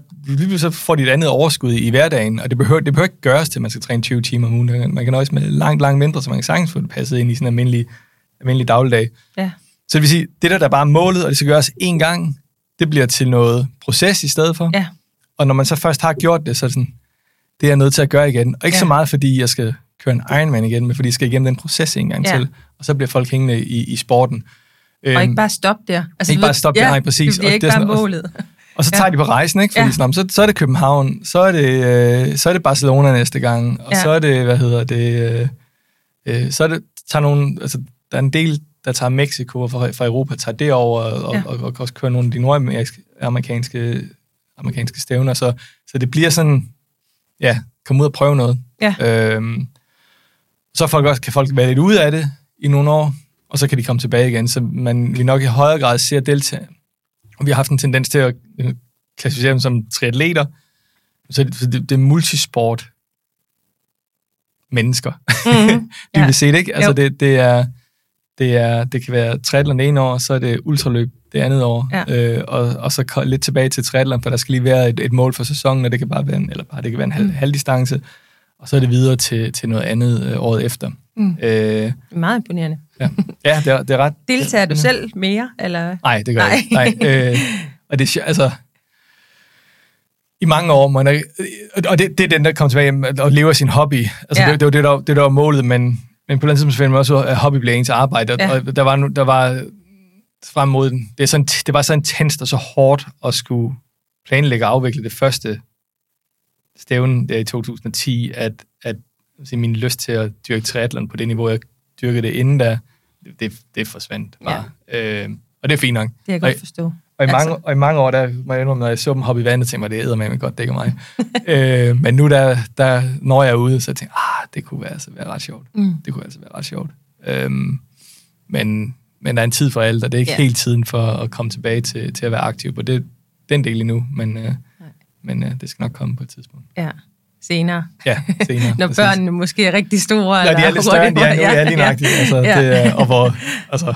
så får de et andet overskud i, i hverdagen, og det behøver, det behøver ikke gøres til, at man skal træne 20 timer om ugen. Man kan også med langt, langt mindre, så man kan sagtens få det passet ind i sådan en almindelig, almindelig dagligdag. Ja. Så det vil sige, det der, der er bare målet, og det skal gøres én gang, det bliver til noget proces i stedet for. Ja. Og når man så først har gjort det, så er det sådan, det er jeg nødt til at gøre igen. Og ikke Ja. så meget, fordi jeg skal køre en Ironman igen, men fordi jeg skal igennem den proces en gang Ja. til. Og så bliver folk hængende i, i sporten. Og Øhm, ikke bare stoppe der. Altså, ikke ved- bare stoppe der, nej, præcis. Det bliver Og ikke det er bare sådan- målet. Og så Ja. tager de på rejsen, ikke? Fordi Ja. ja. sådan, så, så er det København, så er det, øh, så er det Barcelona næste gang, og Ja. ja. så er det, hvad hedder det, øh, øh, så er det, tager nogle, altså, der er en del, der tager Mexico og fra, fra Europa, tager det over, og, Ja. ja. og, og, og også kører nogle af de nordamerikanske amerikanske, amerikanske stævner, så, så det bliver sådan, ja, komme ud og prøve noget. Ja. Øhm, så folk også, kan folk være lidt ude af det i nogle år, og så kan de komme tilbage igen, så man vi nok i højere grad ser deltage. Og vi har haft en tendens til at øh, klassificere dem som triatleter, så det, det, det er multisport mennesker. Mm-hmm. de Ja. vil se det, ikke? Altså Jo. det, det er, det er, det kan være triathlon det ene år, så er det ultraløb det andet år, Ja. øh, og, og så lidt tilbage til triathlon, for der skal lige være et, et mål for sæsonen, og det kan bare være en, eller bare, det kan være en halv, Mm. halvdistance, og så er det videre til, til noget andet øh, året efter. Mm. Øh, Meget imponerende. ja, ja det, er, det er ret... Deltager du selv mere, eller? Nej, det gør Nej. jeg ikke. Nej, øh, og det er altså... I mange år, man er, og det, det er den, der kommer tilbage og lever sin hobby. Altså, Ja. det, det, var det, der, det, der var målet, men, men på den tidspunkt finder man også, at hobby bliver ens arbejde. Og, Ja. og der var, nu- der var frem mod den. Det, er sådan, det var så intenst og så hårdt at skulle planlægge og afvikle det første stævne der i 2010, at, at altså, min lyst til at dyrke triathlon på det niveau, jeg dyrkede det inden da, det, det, forsvandt bare. Ja. Øh, og det er fint nok. Det kan jeg Og- godt forstå. Og i, mange, Altså. og i mange år, der må jeg indrømme, når jeg så dem hoppe i vandet, tænkte jeg, det æder med godt, det ikke mig. øh, men nu, der, der, når jeg er ude, så tænker jeg, ah, det kunne være, altså være ret sjovt. Mm. Det kunne altså være ret sjovt. Øhm, men, men der er en tid for alt, og det er ikke yeah. helt tiden for at komme tilbage til, til at være aktiv på det, den del endnu, men, øh, men øh, det skal nok komme på et tidspunkt. Ja, senere. Ja, senere. Når børnene måske er rigtig store. Ja, de er lidt større, end de er nu. Ja, lige nøjagtigt. Altså, Ja. det, er- og hvor, altså,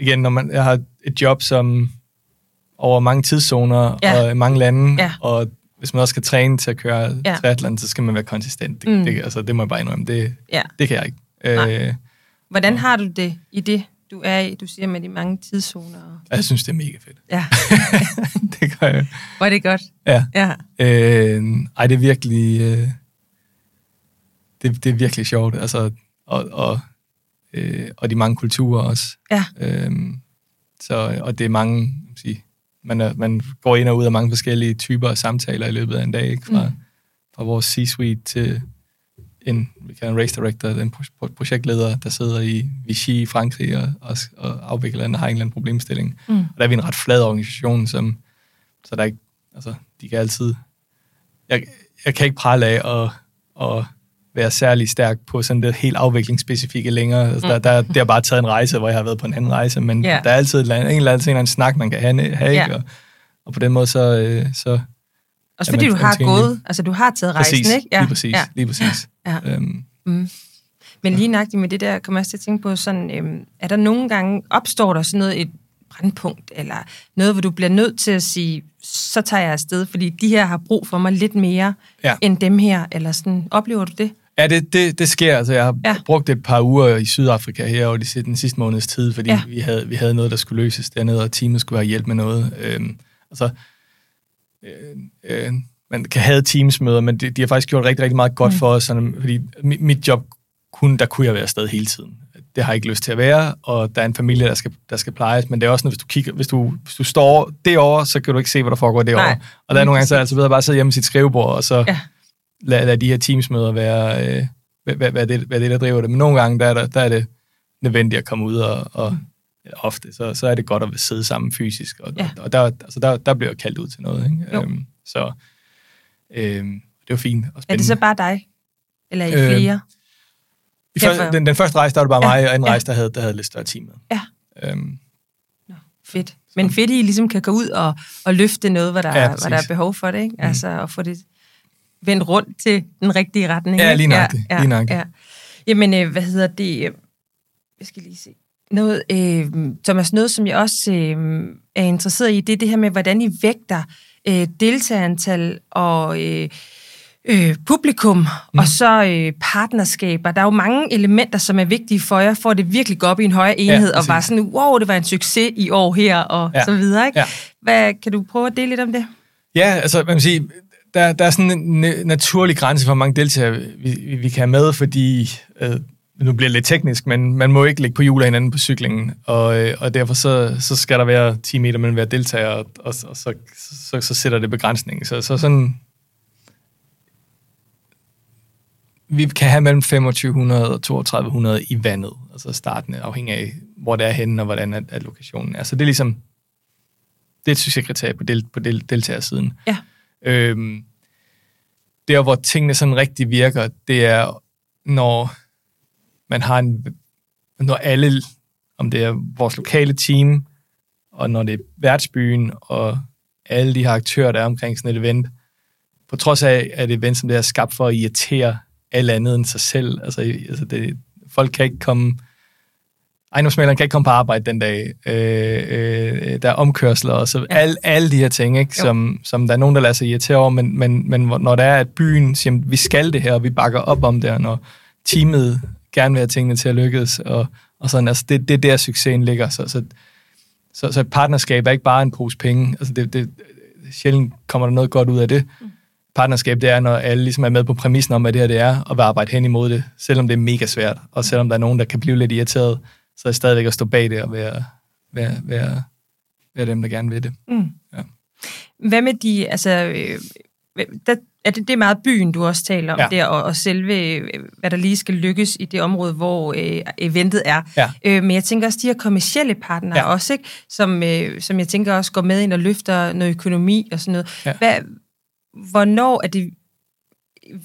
igen, når man jeg har et job, som over mange tidszoner Ja. og mange lande, Ja. og hvis man også skal træne til at køre Ja. triathlon, så skal man være konsistent. Det, Mm. det, altså, det må jeg bare indrømme. Det, Ja. det kan jeg ikke. Øh, Hvordan har du det i det, du er i? Du siger med de mange tidszoner. jeg synes, det er mega fedt. Ja, det gør jeg. var det godt? Ja. Ja. Øh, ej, det er virkelig... Øh, det, det er virkelig sjovt. Altså, og, og, øh, og de mange kulturer også. Ja. Øhm, så, og det er mange, sige, man, er, man går ind og ud af mange forskellige typer af samtaler i løbet af en dag, ikke? Fra, mm. fra vores C-suite til en, vi kalder en race director, en pro- pro- projektleder, der sidder i Vichy i Frankrig og, og, og afvikler en, har en eller anden problemstilling. Mm. Og der er vi en ret flad organisation, som, så der er ikke, altså, de kan altid, jeg, jeg kan ikke prale af at, at være særlig stærk på sådan det helt afviklingsspecifikke længere. Altså, der, der, det har bare taget en rejse, hvor jeg har været på en anden rejse, men yeah. der er altid en eller anden, en eller anden, en eller anden snak, man kan have, have ikke? Og, og på den måde, så, øh, så Også Ja, fordi du har gået, altså du har taget rejsen, præcis, ikke? lige præcis, Ja. lige præcis. Ja. Øhm, Mm. Men lige nøjagtigt med det der, kommer jeg også til at tænke på, sådan, øhm, er der nogle gange, opstår der sådan noget, et brandpunkt, eller noget, hvor du bliver nødt til at sige, så tager jeg afsted, fordi de her har brug for mig lidt mere, Ja. end dem her, eller sådan, oplever du det? Ja, det, det, det sker. Altså, jeg har Ja. ja. brugt et par uger i Sydafrika her over de, den sidste måneds tid, fordi Ja. ja. vi, havde, vi havde noget, der skulle løses dernede, og teamet skulle have hjælp med noget. Øhm, altså, øh, øh, man kan have teamsmøder, men de, de har faktisk gjort rigtig, rigtig meget godt Mm. for os, sådan, fordi mit, mit job, kunne, der kunne jeg være afsted hele tiden. Det har jeg ikke lyst til at være, og der er en familie, der skal, der skal plejes, men det er også, når hvis du kigger, hvis du, hvis du står derovre, så kan du ikke se, hvad der foregår derovre. Nej, og der er nogle gange, så er altså bare at sidde hjemme i sit skrivebord, og så Ja. lad, lad de her teamsmøder være, øh, hvad, hvad, hvad, det, hvad det, der driver det. Men nogle gange, der er, der, der er det nødvendigt at komme ud, og, og Mm. Ja, ofte, så, så er det godt at sidde sammen fysisk, og, Ja. og, der, altså, der, der bliver jeg kaldt ud til noget. Ikke? Jo. Øhm, så øhm, det var fint og Er spændende. det så bare dig? Eller er I Øhm, flere? I Ja, første, den, den første rejse, der var det bare Ja, mig, og anden ja. rejse, der havde, der havde lidt større team med. Ja. Øhm, Fedt. Men fedt, I ligesom kan gå ud og, og løfte noget, hvor der, Ja, ja, hvor der er behov for det, ikke? Altså, og få det vendt rundt til den rigtige retning. Ja, lige nøjagtigt, Ja, lige nøjagtigt. Ja. Jamen, øh, hvad hedder det? Jeg skal lige se. Noget, øh, Thomas, noget, som jeg også øh, er interesseret i, det er det her med, hvordan I vægter øh, deltagerantal og øh, øh, publikum, mm. og så øh, partnerskaber. Der er jo mange elementer, som er vigtige for jer, for at det virkelig går op i en højere enhed, ja, og var sådan, wow, det var en succes i år her, og ja. så videre. Ikke? Ja. Hvad, kan du prøve at dele lidt om det? Ja, altså man kan sige, der, der er sådan en naturlig grænse for, hvor mange deltagere vi, vi, kan have med, fordi, øh, nu bliver det lidt teknisk, men man må ikke ligge på hjul af hinanden på cyklingen, og, øh, og derfor så, så skal der være 10 meter mellem hver deltager, og, og, og så, så, så sætter det begrænsning. Så, så sådan, vi kan have mellem 2500 og 3200 i vandet, altså startende, afhængig af, hvor det er henne, og hvordan at, at lokationen er. Så det er ligesom, det er et succeskriterie på, del, på del, deltagersiden. Ja. Øhm, der, hvor tingene sådan rigtig virker, det er, når man har en, når alle, om det er vores lokale team, og når det er værtsbyen, og alle de her aktører, der er omkring sådan et event, på trods af, at et event som det er skabt for at irritere alle andet end sig selv. Altså, altså det, folk kan ikke komme... Ejendomsmaleren kan ikke komme på arbejde den dag. Øh, øh, der er omkørsler og så ja. alle, alle de her ting, ikke, som, som der er nogen, der lader sig irritere over, men, men, men når der er, at byen siger, vi skal det her, og vi bakker op om det, og når teamet gerne vil have tingene til at lykkes, og, og sådan, altså det, det er der, succesen ligger. Så, så, så, så et partnerskab er ikke bare en pose penge. Altså det, det, sjældent kommer der noget godt ud af det. Mm partnerskab, det er, når alle ligesom er med på præmissen om, hvad det her det er, og vil arbejde hen imod det, selvom det er mega svært, og selvom der er nogen, der kan blive lidt irriteret, så er det stadigvæk at stå bag det og være, være, være, være dem, der gerne vil det. Mm. Ja. Hvad med de, altså, øh, der, er det, det er meget byen, du også taler om ja. der, og, og selve, hvad der lige skal lykkes i det område, hvor øh, eventet er. Ja. Øh, men jeg tænker også, de her kommersielle partnere ja. også, ikke? Som, øh, som jeg tænker også går med ind og løfter noget økonomi og sådan noget. Ja. Hvad, hvornår er det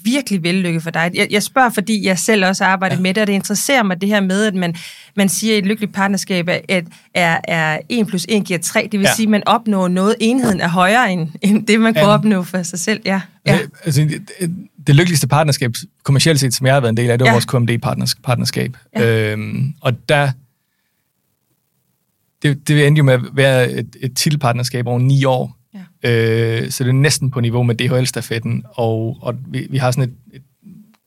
virkelig vellykket for dig? Jeg, jeg spørger, fordi jeg selv også har arbejdet ja. med det, og det interesserer mig det her med, at man, man siger, at et lykkeligt partnerskab er, er, er 1 plus 1 giver 3. Det vil ja. sige, at man opnår noget. Enheden er højere end, end det, man ja. kunne opnå for sig selv. Ja. ja. Altså, altså, det, det lykkeligste partnerskab, kommercielt set, som jeg har været en del af, det var ja. vores KMD-partnerskab. Ja. Øhm, og der det, det endte jo med at være et, et titelpartnerskab over ni år, Øh, så det er næsten på niveau med DHL-stafetten, og, og vi, vi har sådan et, et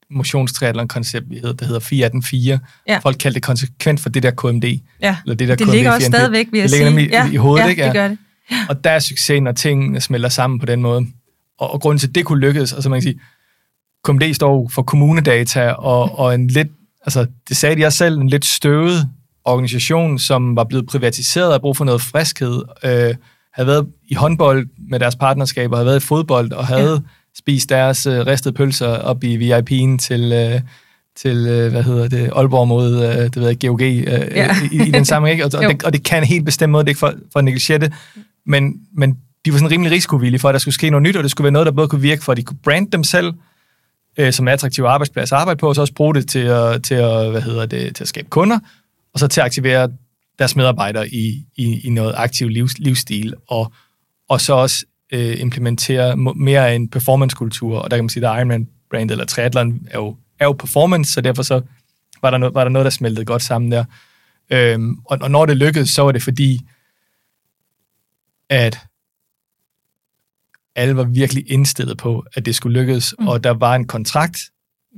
motionstriathlon-koncept, der hedder 4 Ja. Folk kalder det konsekvent for det der KMD. Ja, eller det, der det KMD ligger også stadigvæk, vil jeg sige. Det ligger ja. i hovedet, ja, ikke? Ja, det gør det. Ja. Og der er succes, når tingene smelter sammen på den måde. Og, og grunden til, at det kunne lykkes, altså man kan sige, KMD står for kommunedata, og, og en lidt, altså det sagde de også selv, en lidt støvet organisation, som var blevet privatiseret og brug for noget friskhed. Øh, havde været i håndbold med deres partnerskaber, havde været i fodbold og havde ja. spist deres uh, ristede pølser op i VIP'en til, uh, til uh, hvad hedder det, Aalborg mod, uh, det ved jeg, GOG uh, ja. i, i den samme, ikke? Og, og, det, og det kan en helt bestemt måde, det er ikke for, for at negligere det, men, men de var sådan rimelig risikovillige for, at der skulle ske noget nyt, og det skulle være noget, der både kunne virke for, at de kunne brande dem selv, uh, som attraktive arbejdsplads at arbejde på, og så også bruge det til at, til at, hvad hedder det, til at skabe kunder, og så til at aktivere deres medarbejdere i, i, i noget aktiv livs, livsstil, og, og så også øh, implementere mere af en performancekultur, og der kan man sige, at Ironman-brand eller triathlon er jo, er jo performance, så derfor så var der, no, var der noget, der smeltede godt sammen der. Øhm, og, og når det lykkedes, så var det fordi, at alle var virkelig indstillet på, at det skulle lykkes, mm. og der var en kontrakt,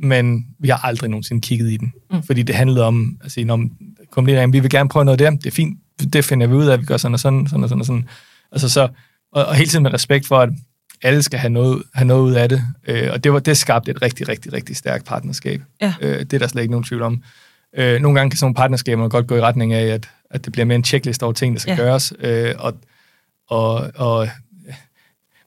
men vi har aldrig nogensinde kigget i den. Mm. Fordi det handlede om, altså, når kom lige ind, vi vil gerne prøve noget der, det er fint, det finder vi ud af, vi gør sådan og sådan, sådan og sådan og sådan. Altså så, og, og hele tiden med respekt for, at alle skal have noget, have noget ud af det. Øh, og det, var, det skabte et rigtig, rigtig, rigtig stærkt partnerskab. Ja. Øh, det er der slet ikke nogen tvivl om. Øh, nogle gange kan sådan nogle partnerskaber godt gå i retning af, at, at det bliver mere en checklist over ting, der skal ja. gøres. Øh, og, og, og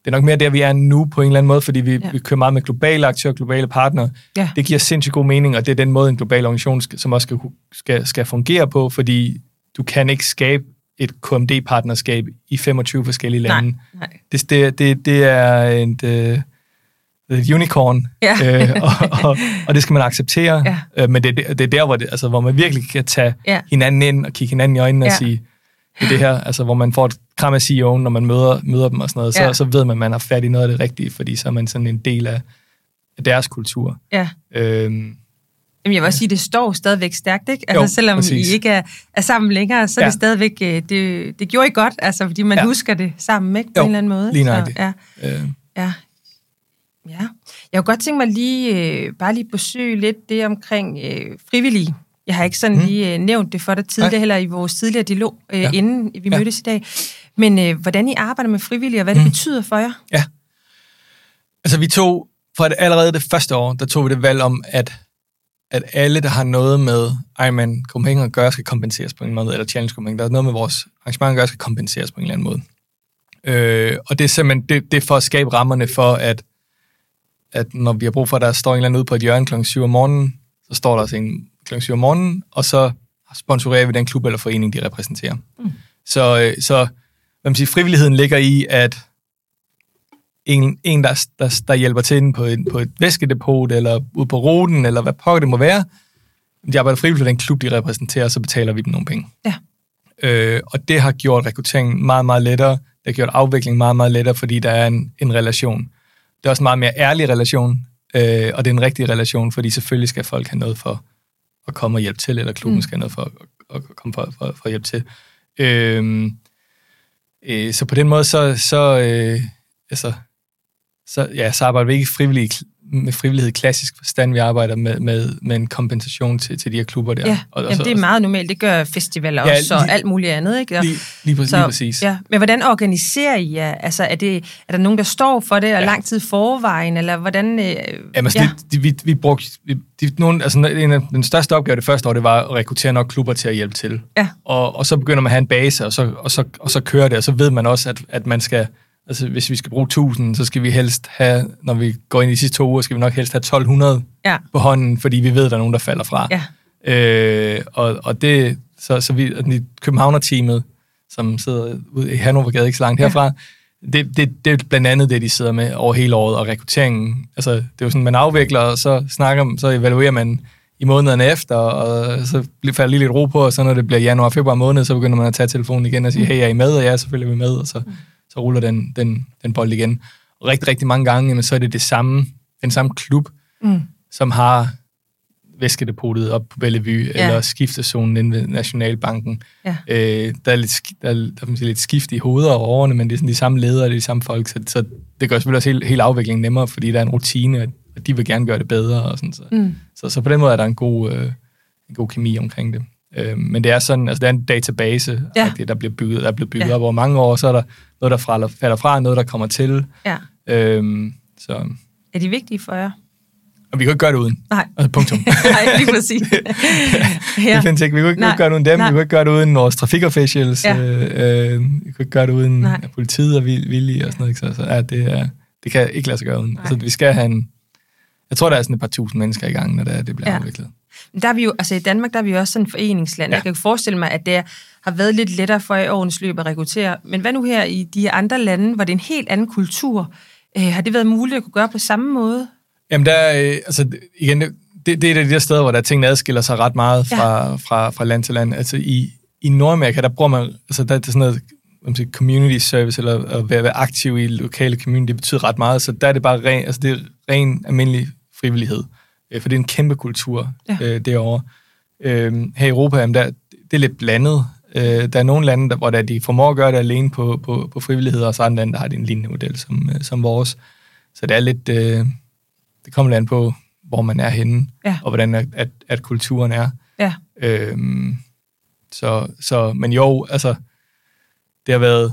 det er nok mere der, vi er nu på en eller anden måde, fordi vi, ja. vi kører meget med globale aktører, globale partnere. Ja. Det giver sindssygt god mening, og det er den måde, en global organisation skal, som også skal, skal, skal fungere på, fordi du kan ikke skabe et KMD-partnerskab i 25 forskellige lande. Nej, nej. Det, det, det, det er et, uh, et unicorn, ja. øh, og, og, og det skal man acceptere. Ja. Øh, men det, det, det er der, hvor, det, altså, hvor man virkelig kan tage ja. hinanden ind og kigge hinanden i øjnene ja. og sige, er det her, altså, hvor man får et kram af CEO'en, når man møder, møder dem og sådan noget, så, ja. så ved man, at man har fat i noget af det rigtige, fordi så er man sådan en del af, deres kultur. Ja. Øhm, Jamen, jeg vil også sige, det står stadigvæk stærkt, ikke? Altså, jo, selvom præcis. I ikke er, er sammen længere, så er ja. det stadigvæk, øh, det, det gjorde I godt, altså, fordi man ja. husker det sammen, ikke? På jo, en eller anden måde. lige nøjagtigt. Ja. Øh. ja. Ja. Jeg kunne godt tænke mig lige, øh, bare lige besøge lidt det omkring øh, frivillige. Jeg har ikke sådan mm. lige øh, nævnt det for dig tidligere, heller i vores tidligere dialog, øh, ja. inden vi ja. mødtes i dag. Men øh, hvordan I arbejder med frivillige, og hvad mm. det betyder for jer? Ja. Altså vi tog, for det, allerede det første år, der tog vi det valg om, at, at alle, der har noget med Ironman Copenhagen at gøre, skal kompenseres på en måde, eller Challenge Copenhagen, der er noget med vores arrangement at gøre, skal kompenseres på en eller anden måde. Øh, og det er simpelthen det, det er for at skabe rammerne for, at, at når vi har brug for, at der står en eller anden ude på et hjørne kl. 7 om morgenen, så står der også en kl. 7 om morgenen, og så sponsorerer vi den klub eller forening, de repræsenterer. Mm. Så, øh, så hvad man siger, frivilligheden ligger i, at en, en der, der, der hjælper til på, en, på et væskedepot, eller ude på ruten, eller hvad pokker det må være, de arbejder frivilligt i den klub, de repræsenterer, så betaler vi dem nogle penge. Ja. Øh, og det har gjort rekrutteringen meget, meget lettere. Det har gjort afviklingen meget, meget lettere, fordi der er en, en relation. Det er også en meget mere ærlig relation, øh, og det er en rigtig relation, fordi selvfølgelig skal folk have noget for at komme og hjælpe til, eller klubben mm. skal noget for at, at komme for, for, for at hjælpe til. Øh, øh, så på den måde, så, så, øh, altså, så, ja, så arbejder vi ikke frivillig, med frivillighed klassisk forstand. Vi arbejder med, med, med en kompensation til, til de her klubber der. Ja, og, og så, det er meget normalt. Det gør festivaler ja, også, og alt muligt andet. Ikke? Lige, lige, præcis, så, lige præcis. Ja. Men hvordan organiserer I jer? Altså, er, det, er der nogen, der står for det, og ja. lang tid forvejen, eller hvordan... Øh, Jamen, altså, ja. det, de, vi, vi brugte... Vi, de, nogen, altså, en af den største opgave det første år, det var at rekruttere nok klubber til at hjælpe til. Ja. Og, og så begynder man at have en base, og så, og så, og så kører det, og så ved man også, at, at man skal Altså, hvis vi skal bruge 1000, så skal vi helst have, når vi går ind i de sidste to uger, skal vi nok helst have 1200 ja. på hånden, fordi vi ved, at der er nogen, der falder fra. Ja. Øh, og, og det, så, så vi, Københavner-teamet, som sidder ude i Hannovergade, ikke så langt herfra, ja. det, det, det er blandt andet det, de sidder med over hele året, og rekrutteringen. Altså, det er jo sådan, man afvikler, og så snakker så evaluerer man i månederne efter, og så falder lige lidt ro på, og så når det bliver januar, februar måned, så begynder man at tage telefonen igen og sige, hey, er I med? Og ja, selvfølgelig er vi med, og så mm så ruller den, den, den bold igen. Og rigtig, rigtig mange gange, jamen, så er det det samme, den samme klub, mm. som har væskedepotet op på Bellevue, ja. eller skiftezonen inde ved Nationalbanken. Ja. Øh, der er, lidt, der, er, der er lidt skift i hovedet og årene, men det er sådan de samme ledere, det er de samme folk, så, så det gør selvfølgelig også hele, hele afviklingen nemmere, fordi der er en rutine, og de vil gerne gøre det bedre. Og sådan, så. Mm. Så, så på den måde er der en god, øh, en god kemi omkring det. Øh, men det er sådan, altså det er en database, ja. der bliver bygget, der er blevet bygget ja. op over mange år, så er der noget, der falder, falder fra, noget, der kommer til. Ja. Øhm, så. Er de vigtige for jer? Og vi kan ikke gøre det uden. Nej. Altså, punktum. Nej, lige præcis. ja. Det findes ikke. Vi kan ikke Nej. gøre det uden dem. Nej. Vi kan ikke gøre det uden vores trafikofficials. Ja. Øh, øh, vi kan ikke gøre det uden Nej. politiet og villige og sådan noget. Så, så ja, det, er, det kan ikke lade sig gøre uden. Altså, vi skal have en... Jeg tror, der er sådan et par tusind mennesker i gang, når det, er, det bliver ja. afviklet. Der er vi jo, altså i Danmark, der er vi jo også sådan en foreningsland. Ja. Jeg kan forestille mig, at det har været lidt lettere for i årens løb at rekruttere. Men hvad nu her i de andre lande, hvor det er en helt anden kultur? Øh, har det været muligt at kunne gøre på samme måde? Jamen der er, øh, altså igen, det, det er et af de der steder, hvor der tingene adskiller sig ret meget fra, ja. fra, fra land til land. Altså i, i Nordamerika, der bruger man, altså der er sådan noget, community service, eller at være, være aktiv i lokale community, det betyder ret meget, så der er det bare ren, altså det er ren almindelig frivillighed. Øh, for det er en kæmpe kultur ja. øh, derovre. Øh, her i Europa, jamen, der, det er lidt blandet. Øh, der er nogle lande, der, hvor der, de formår at gøre det alene på, på, på frivillighed, og så andre lande, der har en lignende model som, øh, som vores. Så det er lidt... Øh, det kommer lidt på, hvor man er henne, ja. og hvordan at, at, at kulturen er. Ja. Øhm, så, så, men jo, altså, det har været,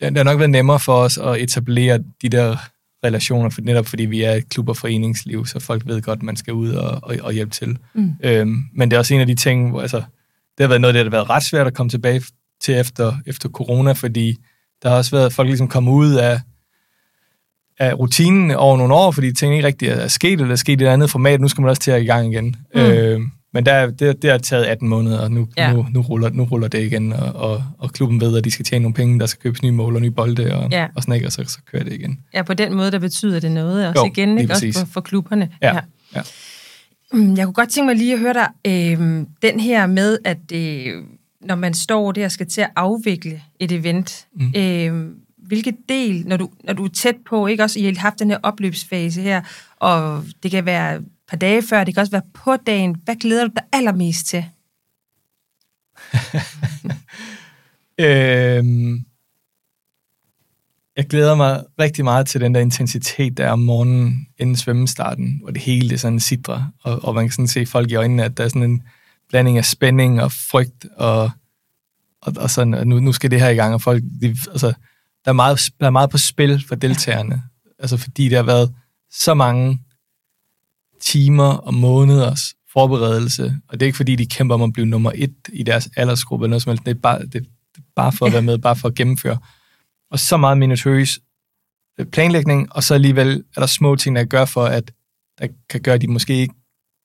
det har nok været nemmere for os at etablere de der relationer, for netop fordi vi er et klub- og foreningsliv, så folk ved godt, at man skal ud og, og, og hjælpe til. Mm. Øhm, men det er også en af de ting, hvor altså, det har været noget, der har været ret svært at komme tilbage til efter, efter corona, fordi der har også været folk ligesom kommet ud af, af rutinen over nogle år, fordi ting ikke rigtig er sket, eller er sket i et andet format, nu skal man også til at i gang igen. Mm. Øhm, men der, det, det har taget 18 måneder, og nu, ja. nu, nu, ruller, nu ruller det igen, og, og, og klubben ved, at de skal tjene nogle penge, der skal købes nye mål og nye bolde, og, ja. og sådan ikke, og så, så kører det igen. Ja, på den måde, der betyder det noget også jo, igen, ikke? også for, for klubberne. Ja. ja. ja. Mm, jeg kunne godt tænke mig lige at høre dig, øh, den her med, at øh, når man står der og skal til at afvikle et event, mm. øh, hvilket del, når du, når du er tæt på, ikke også, I har haft den her opløbsfase her, og det kan være par dage før, det kan også være på dagen. Hvad glæder du dig allermest til? øhm, jeg glæder mig rigtig meget til den der intensitet, der er om morgenen inden svømmestarten, hvor det hele det sådan sidder, og, og man kan sådan se folk i øjnene, at der er sådan en blanding af spænding og frygt, og, og, og sådan, at nu, nu skal det her i gang, og folk, de, altså, der er, meget, der er meget på spil for deltagerne, altså fordi der har været så mange timer og måneders forberedelse, og det er ikke fordi, de kæmper om at blive nummer et i deres aldersgruppe, eller noget som helst, det er bare, det, det er bare for at være med, bare for at gennemføre og så meget minutøs øh, planlægning, og så alligevel er der små ting, der gør for, at der kan gøre, at de måske ikke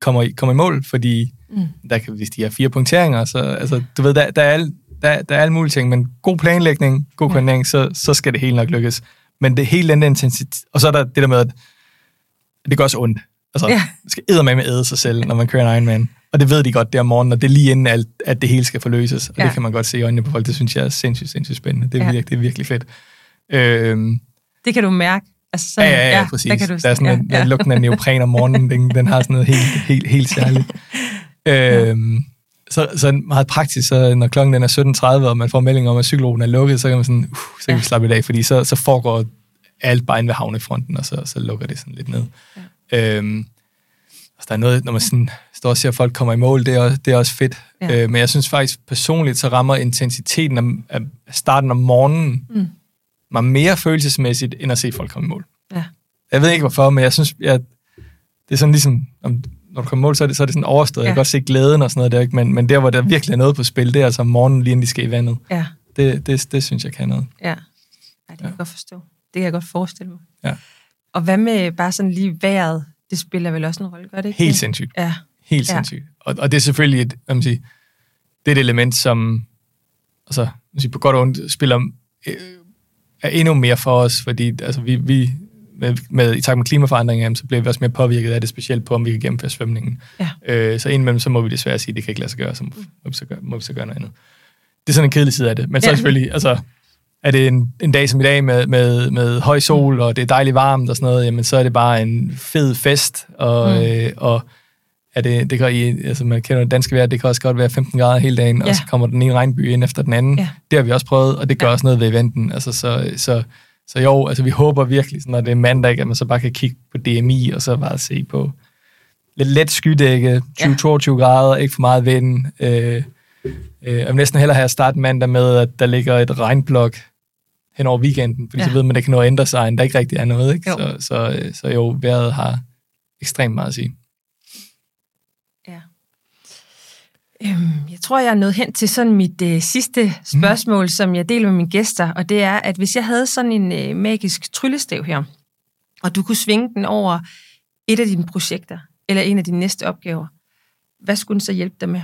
kommer i, kommer i mål, fordi mm. der kan, hvis de har fire punkteringer, så altså, du ved, der, der, er der, der er alle mulige ting, men god planlægning, god koordinering, ja. så, så skal det helt nok lykkes. Men det hele den intensitet, og så er der det der med, at det gør også ondt. Altså, ja. man skal med med æde sig selv, når man kører en Ironman. Og det ved de godt, det om morgenen, og det er lige inden, alt, at det hele skal forløses. Og ja. det kan man godt se i øjnene på folk. Det synes jeg er sindssygt, sindssygt spændende. Det er, ja. virkelig, det er virkelig fedt. Øhm, det kan du mærke. Altså, så, ja, ja, ja, ja, præcis. Der, kan du, der er sådan ja, en, ja. lugten af neopren om morgenen, den, den har sådan noget helt, helt, helt særligt. øhm, så, så meget praktisk, så når klokken den er 17.30, og man får melding om, at cykelruten er lukket, så kan man sådan, uh, så kan ja. vi slappe i dag, fordi så, så foregår alt bare inde ved havnefronten, og så, så lukker det sådan lidt ned. Ja. Øhm, Altså, der er noget, når man sådan står og ser, at folk kommer i mål, det er også, det er også fedt. Ja. Øh, men jeg synes faktisk personligt, så rammer intensiteten af, af starten om morgenen mm. mig mere følelsesmæssigt, end at se folk komme i mål. Ja. Jeg ved ikke hvorfor, men jeg synes, jeg, det er sådan ligesom, om, når du kommer i mål, så er det, så er det sådan overstået. Ja. Jeg kan godt se glæden og sådan noget der, ikke? Men, men der, hvor der virkelig er noget på spil, det er altså om morgenen, lige inden de skal i vandet. Ja. Det, det, det synes jeg kan noget. Ja, ja det kan ja. jeg godt forstå. Det kan jeg godt forestille mig. Ja. Og hvad med bare sådan lige vejret? Det spiller vel også en rolle, gør det ikke? Helt sindssygt. Ja. Helt ja. sindssygt. Og, og det er selvfølgelig et, man siger, det er et element, som altså, man siger, på godt og ondt spiller øh, er endnu mere for os, fordi altså, vi, vi med, med, i takt med klimaforandringen, så bliver vi også mere påvirket af det, specielt på, om vi kan gennemføre svømningen. Ja. Øh, så indimellem, så må vi desværre sige, at det kan ikke lade sig gøre, så må, må, vi, så gøre, må vi så gøre noget andet. Det er sådan en kedelig side af det. Men så ja. selvfølgelig, altså, er det en, en dag som i dag med, med, med høj sol, og det er dejligt varmt og sådan noget, jamen så er det bare en fed fest, og, mm. øh, og er det, det kan i, altså man kender det danske vejr, det kan også godt være 15 grader hele dagen, ja. og så kommer den ene regnby ind efter den anden. Ja. Det har vi også prøvet, og det gør ja. også noget ved eventen. Altså, så, så, så jo, altså vi håber virkelig, når det er mandag, at man så bare kan kigge på DMI, og så bare se på lidt let skydække, 20-22 ja. grader, ikke for meget vind. Øh, øh, jeg vil næsten hellere have starte mandag med, at der ligger et regnblok hen over weekenden, fordi ja. så ved man, at det kan nå at ændre sig, end der ikke rigtig er noget. Ikke? Jo. Så, så, så jo, vejret har ekstremt meget at sige. Ja. Øhm, jeg tror, jeg er nået hen til sådan mit øh, sidste spørgsmål, mm. som jeg deler med mine gæster, og det er, at hvis jeg havde sådan en øh, magisk tryllestav her, og du kunne svinge den over et af dine projekter, eller en af dine næste opgaver, hvad skulle den så hjælpe dig med?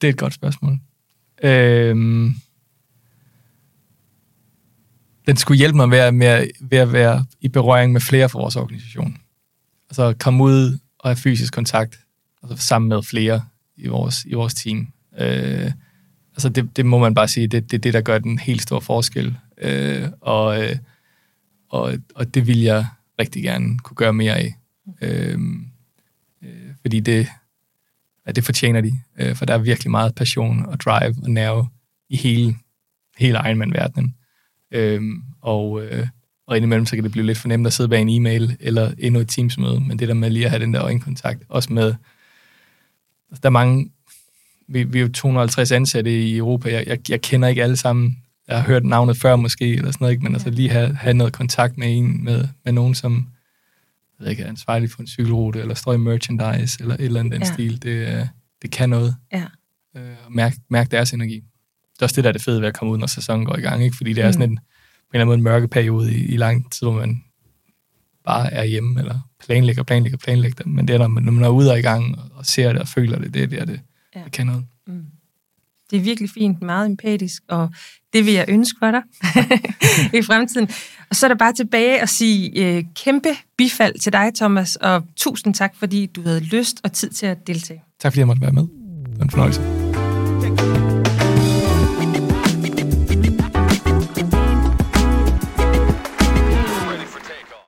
Det er et godt spørgsmål. Øhm, den skulle hjælpe mig med, med, ved at være i berøring med flere fra vores organisation. Altså komme ud og have fysisk kontakt altså sammen med flere i vores, i vores team. Øh, altså det, det må man bare sige, det, det er det, der gør den helt store forskel. Øh, og, øh, og, og det vil jeg rigtig gerne kunne gøre mere af. Øh, øh, fordi det, ja, det fortjener de. Øh, for der er virkelig meget passion og drive og nerve i hele, hele Ironman-verdenen. Øhm, og, øh, og indimellem så kan det blive lidt for nemt at sidde bag en e-mail eller endnu et Teams-møde, men det der med lige at have den der øjenkontakt, også med, altså der er mange, vi, vi er jo 250 ansatte i Europa, jeg, jeg, jeg kender ikke alle sammen, jeg har hørt navnet før måske, eller sådan noget, ikke? men ja. altså lige have, have noget kontakt med en, med, med nogen, som jeg ved ikke, er ansvarlig for en cykelrute, eller står i merchandise, eller et eller andet den ja. stil, det, det kan noget. Ja. Øh, mærke mærk deres energi det er også det, der er det fede ved at komme ud, når sæsonen går i gang, ikke? fordi det er mm. sådan en, på en eller anden måde en mørke periode i, i lang tid, hvor man bare er hjemme, eller planlægger, planlægger, planlægger. Men det er, når man, når man er ude og i gang, og ser det og føler det, det er det, det, ja. det kan noget. Mm. Det er virkelig fint, meget empatisk, og det vil jeg ønske for dig i fremtiden. Og så er der bare tilbage at sige øh, kæmpe bifald til dig, Thomas, og tusind tak, fordi du havde lyst og tid til at deltage. Tak fordi jeg måtte være med. Det var en fornøjelse.